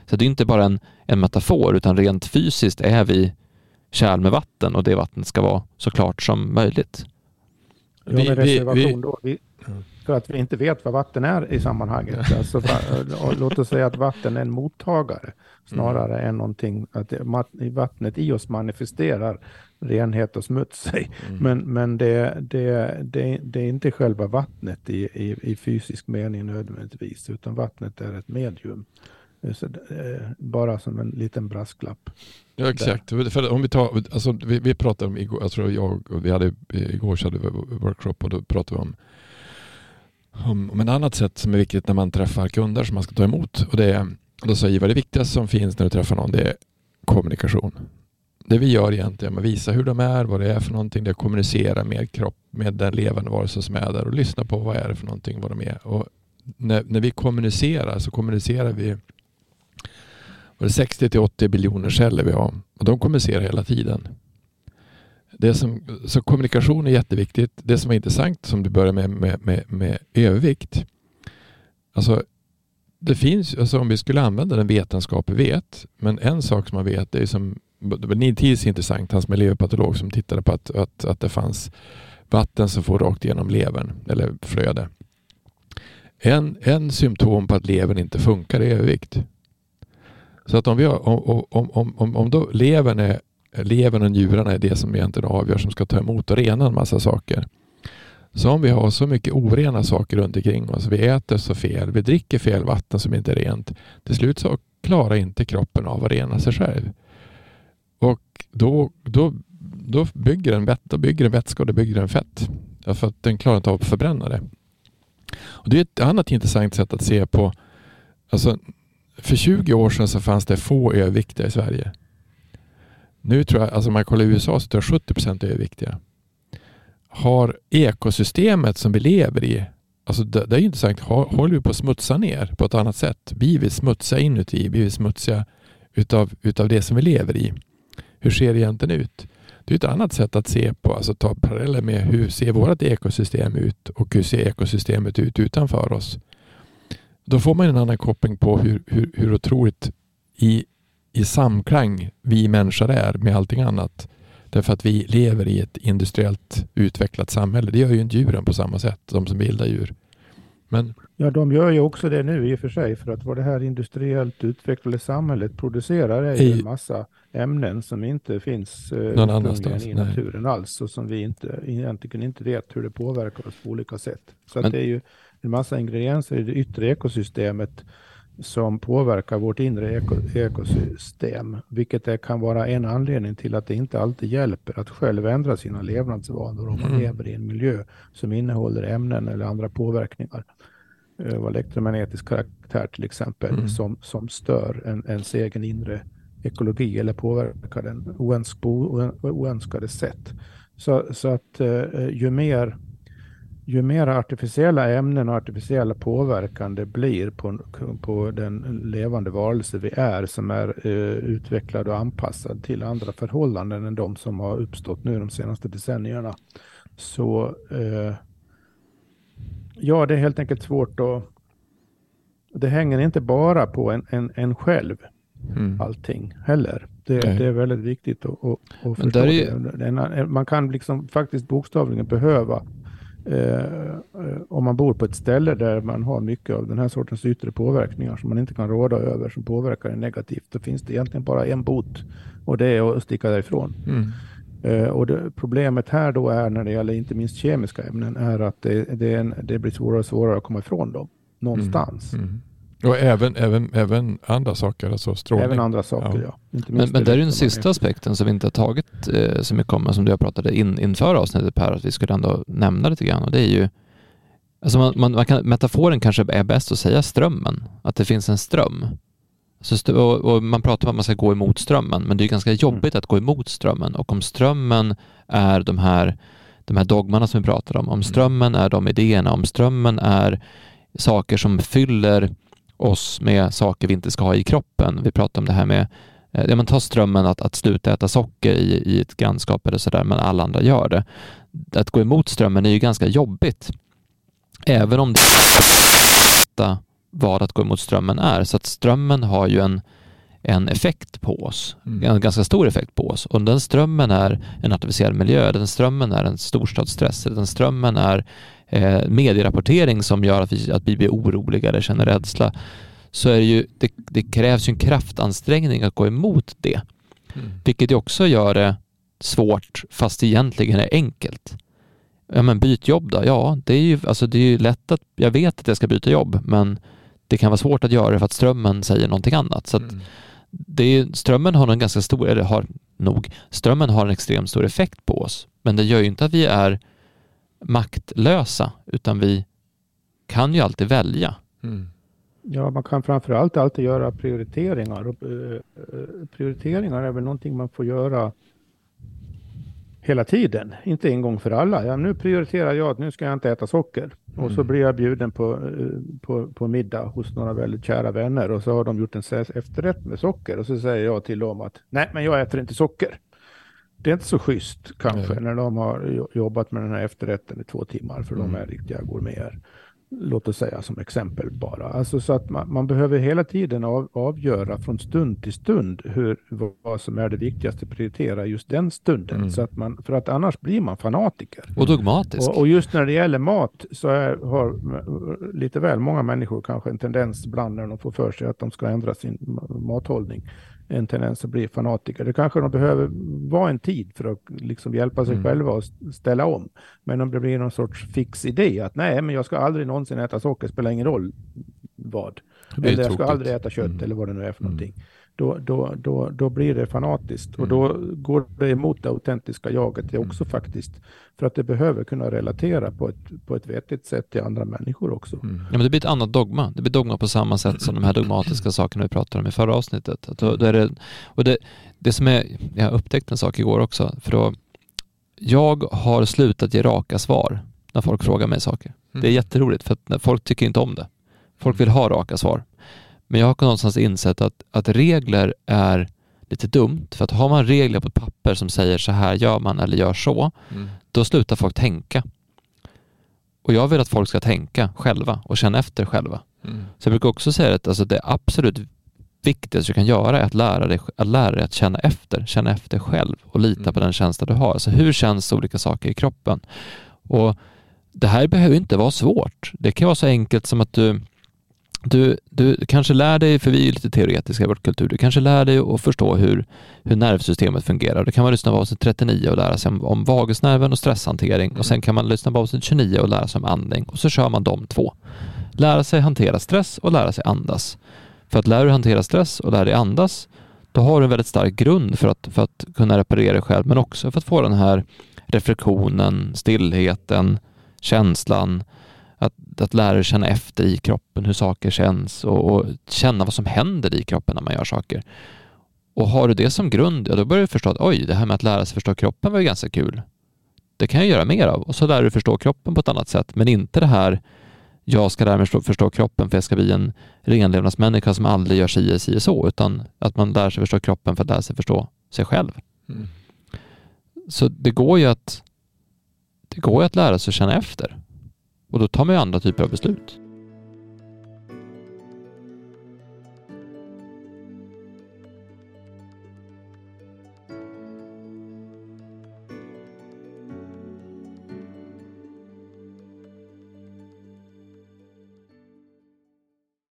[SPEAKER 1] så det är inte bara en, en metafor, utan rent fysiskt är vi kärl med vatten och det vattnet ska vara så klart som möjligt.
[SPEAKER 4] Ja, med reservation då. Vi, för att vi inte vet vad vatten är i sammanhanget. Alltså, låt oss säga att vatten är en mottagare snarare mm. än någonting att vattnet i oss manifesterar renhet och smuts sig. Mm. Men, men det, det, det, det, är inte själva vattnet i, i, i, fysisk mening nödvändigtvis, utan vattnet är ett medium. Så, eh, bara som en liten brasklapp.
[SPEAKER 5] Ja exakt. För om vi, tar, alltså, vi, vi pratade om igår, jag tror jag och vi hade igår så hade vi workshop och då pratade vi om om, om en annat sätt som är viktigt när man träffar kunder som man ska ta emot. Och det är, då sa Ivar, det viktigaste som finns när du träffar någon det är kommunikation. Det vi gör egentligen är att visa hur de är, vad det är för någonting, det är att kommunicera med kropp, med den levande varelsen som är där och lyssna på vad är det för någonting, vad de är. Och när, när vi kommunicerar så kommunicerar vi 60 till 80 biljoner celler vi har och de kommunicerar hela tiden. Det som, så kommunikation är jätteviktigt. Det som är intressant som du börjar med, med, med, med övervikt. Alltså, det finns, alltså om vi skulle använda den vetenskap vi vet, men en sak som man vet det är som Neil Teese är intressant, hans miljöpatolog som tittade på att, att, att det fanns vatten som får rakt igenom levern eller flöde. En, en symptom på att levern inte funkar är övervikt. Så att om, vi har, om, om, om, om, om då levern, är, levern och njurarna är det som egentligen avgör som ska ta emot och rena en massa saker. Så om vi har så mycket orena saker runt omkring oss, vi äter så fel, vi dricker fel vatten som inte är rent. Till slut så klarar inte kroppen av att rena sig själv. Och då, då, då bygger den vett, då bygger den vätska och då bygger den fett. Därför att den klarar inte av att förbränna det. Och det är ett annat intressant sätt att se på. Alltså, för 20 år sedan så fanns det få överviktiga i Sverige. Nu tror jag, alltså om man kollar i USA så tror jag 70 procent är överviktiga. Har ekosystemet som vi lever i, alltså det, det är intressant, håller vi på att smutsa ner på ett annat sätt? Blir vi smutsiga inuti? Blir vi smutsiga utav, utav det som vi lever i? Hur ser det egentligen ut? Det är ett annat sätt att se på, alltså ta paralleller med hur ser vårt ekosystem ut och hur ser ekosystemet ut utanför oss? Då får man en annan koppling på hur, hur, hur otroligt i, i samklang vi människor är med allting annat. Därför att vi lever i ett industriellt utvecklat samhälle. Det gör ju inte djuren på samma sätt, de som bildar djur. Men...
[SPEAKER 4] Ja, de gör ju också det nu i och för sig, för att vad det här industriellt utvecklade samhället producerar är ju en massa ämnen som inte finns eh, Någon annanstans, i naturen nej. alls och som vi inte, egentligen inte vet hur det påverkar oss på olika sätt. Så Men... det är ju en massa ingredienser i det yttre ekosystemet som påverkar vårt inre eko ekosystem, vilket kan vara en anledning till att det inte alltid hjälper att själv ändra sina levnadsvanor om man mm. lever i en miljö som innehåller ämnen eller andra påverkningar av eh, elektromagnetisk karaktär till exempel, mm. som, som stör en, ens egen inre ekologi eller påverkar den oönsk, på oönskade sätt. Så, så att eh, ju mer ju mer artificiella ämnen och artificiella påverkan det blir på, på den levande varelse vi är som är eh, utvecklad och anpassad till andra förhållanden än de som har uppstått nu de senaste decennierna. Så eh, ja, det är helt enkelt svårt att... Det hänger inte bara på en, en, en själv, mm. allting heller. Det, det, är väldigt viktigt att, att, att förstå. Ju... Det. Man kan liksom faktiskt bokstavligen behöva eh, om man bor på ett ställe där man har mycket av den här sortens yttre påverkningar som man inte kan råda över, som påverkar en negativt, då finns det egentligen bara en bot och det är att sticka därifrån.
[SPEAKER 5] Mm.
[SPEAKER 4] Eh, och det, problemet här då är när det gäller inte minst kemiska ämnen är att det, det, är en, det blir svårare och svårare att komma ifrån dem någonstans.
[SPEAKER 5] Mm. Och även, även, även andra saker, alltså strålning.
[SPEAKER 4] Även andra saker, ja.
[SPEAKER 5] ja.
[SPEAKER 1] men, men det är den sista aspekten som vi inte har tagit eh, så mycket om, som du har pratat in, inför avsnittet Per, att vi skulle ändå nämna lite grann. Och det är ju, alltså man, man, man kan, metaforen kanske är bäst att säga strömmen, att det finns en ström. Så, och, och man pratar om att man ska gå emot strömmen, men det är ganska jobbigt mm. att gå emot strömmen. Och om strömmen är de här, de här dogmarna som vi pratar om, om mm. strömmen är de idéerna, om strömmen är saker som fyller oss med saker vi inte ska ha i kroppen. Vi pratar om det här med eh, Ja, man tar strömmen att, att sluta äta socker i, i ett grannskap eller sådär, men alla andra gör det. Att gå emot strömmen är ju ganska jobbigt. Även om det vad att gå emot strömmen är. Så att strömmen har ju en, en effekt på oss, mm. en ganska stor effekt på oss. Om den strömmen är en artificiell miljö, den strömmen är en storstadsstress, den strömmen är eh, medierapportering som gör att vi, att vi blir oroliga eller känner rädsla, så är det ju, det, det krävs ju en kraftansträngning att gå emot det. Mm. Vilket ju också gör det svårt, fast egentligen är enkelt. Ja men byt jobb då? Ja, det är ju, alltså det är ju lätt att, jag vet att jag ska byta jobb, men det kan vara svårt att göra det för att strömmen säger någonting annat. Så mm. det är, strömmen har en ganska stor, eller har nog, strömmen har en extremt stor effekt på oss. Men det gör ju inte att vi är maktlösa, utan vi kan ju alltid välja. Mm.
[SPEAKER 4] Ja, man kan framförallt alltid göra prioriteringar. Och, uh, prioriteringar är väl någonting man får göra hela tiden, inte en gång för alla. Ja, nu prioriterar jag att nu ska jag inte äta socker. Och så mm. blir jag bjuden på, eh, på, på middag hos några väldigt kära vänner och så har de gjort en efterrätt med socker och så säger jag till dem att nej, men jag äter inte socker. Det är inte så schysst kanske mm. när de har jobbat med den här efterrätten i två timmar för mm. de är riktiga gourmeter låt oss säga som exempel bara. Alltså så att man, man behöver hela tiden av, avgöra från stund till stund hur, vad som är det viktigaste att prioritera just den stunden. Mm. Så att man, för att annars blir man fanatiker.
[SPEAKER 1] Och dogmatisk.
[SPEAKER 4] Och, och just när det gäller mat så är, har lite väl många människor kanske en tendens ibland när de får för sig att de ska ändra sin mathållning en tendens att bli fanatiker. Det kanske de behöver vara en tid för att liksom hjälpa sig mm. själva att ställa om. Men om det blir någon sorts fix idé att nej, men jag ska aldrig någonsin äta socker, spelar ingen roll vad. Eller jag ska aldrig äta kött mm. eller vad det nu är för mm. Då, då, då, då blir det fanatiskt. Mm. Och då går det emot det autentiska jaget det också mm. faktiskt. För att det behöver kunna relatera på ett, på ett vettigt sätt till andra människor också.
[SPEAKER 1] Mm. Ja, men det blir ett annat dogma. Det blir dogma på samma sätt som de här dogmatiska sakerna vi pratade om i förra avsnittet. Att då, då är det, och det, det som är, jag upptäckte en sak igår också, för då, jag har slutat ge raka svar när folk frågar mig saker. Mm. Det är jätteroligt för att folk tycker inte om det. Folk vill ha raka svar. Men jag har någonstans insett att, att regler är lite dumt. För att har man regler på ett papper som säger så här gör man eller gör så, mm. då slutar folk tänka. Och jag vill att folk ska tänka själva och känna efter själva. Mm. Så jag brukar också säga att alltså det absolut viktigaste du kan göra är att lära dig att, lära dig att känna efter, känna efter själv och lita mm. på den känsla du har. Alltså hur känns olika saker i kroppen? Och det här behöver inte vara svårt. Det kan vara så enkelt som att du du, du kanske lär dig, för vi är lite teoretiska i vår kultur, du kanske lär dig att förstå hur, hur nervsystemet fungerar. Då kan man lyssna på avsnitt 39 och lära sig om, om vagusnerven och stresshantering och sen kan man lyssna på avsnitt 29 och lära sig om andning och så kör man de två. Lära sig hantera stress och lära sig andas. För att lära dig hantera stress och lära dig andas, då har du en väldigt stark grund för att, för att kunna reparera dig själv, men också för att få den här reflektionen, stillheten, känslan, att, att lära dig känna efter i kroppen hur saker känns och, och, känna vad som händer i kroppen när man gör saker. Och har du det som grund, ja då börjar du förstå att oj, det här med att lära sig förstå kroppen var ju ganska kul. Det kan jag göra mer av. Och så lär du förstå kroppen på ett annat sätt, men inte det här jag ska lära mig förstå kroppen för jag ska bli en renlevnadsmänniska som aldrig gör si si så, utan att man lär sig förstå kroppen för att lära sig förstå sig själv. Mm. Så det går ju att det går ju att lära sig att känna efter. Och då tar man ju andra typer av beslut.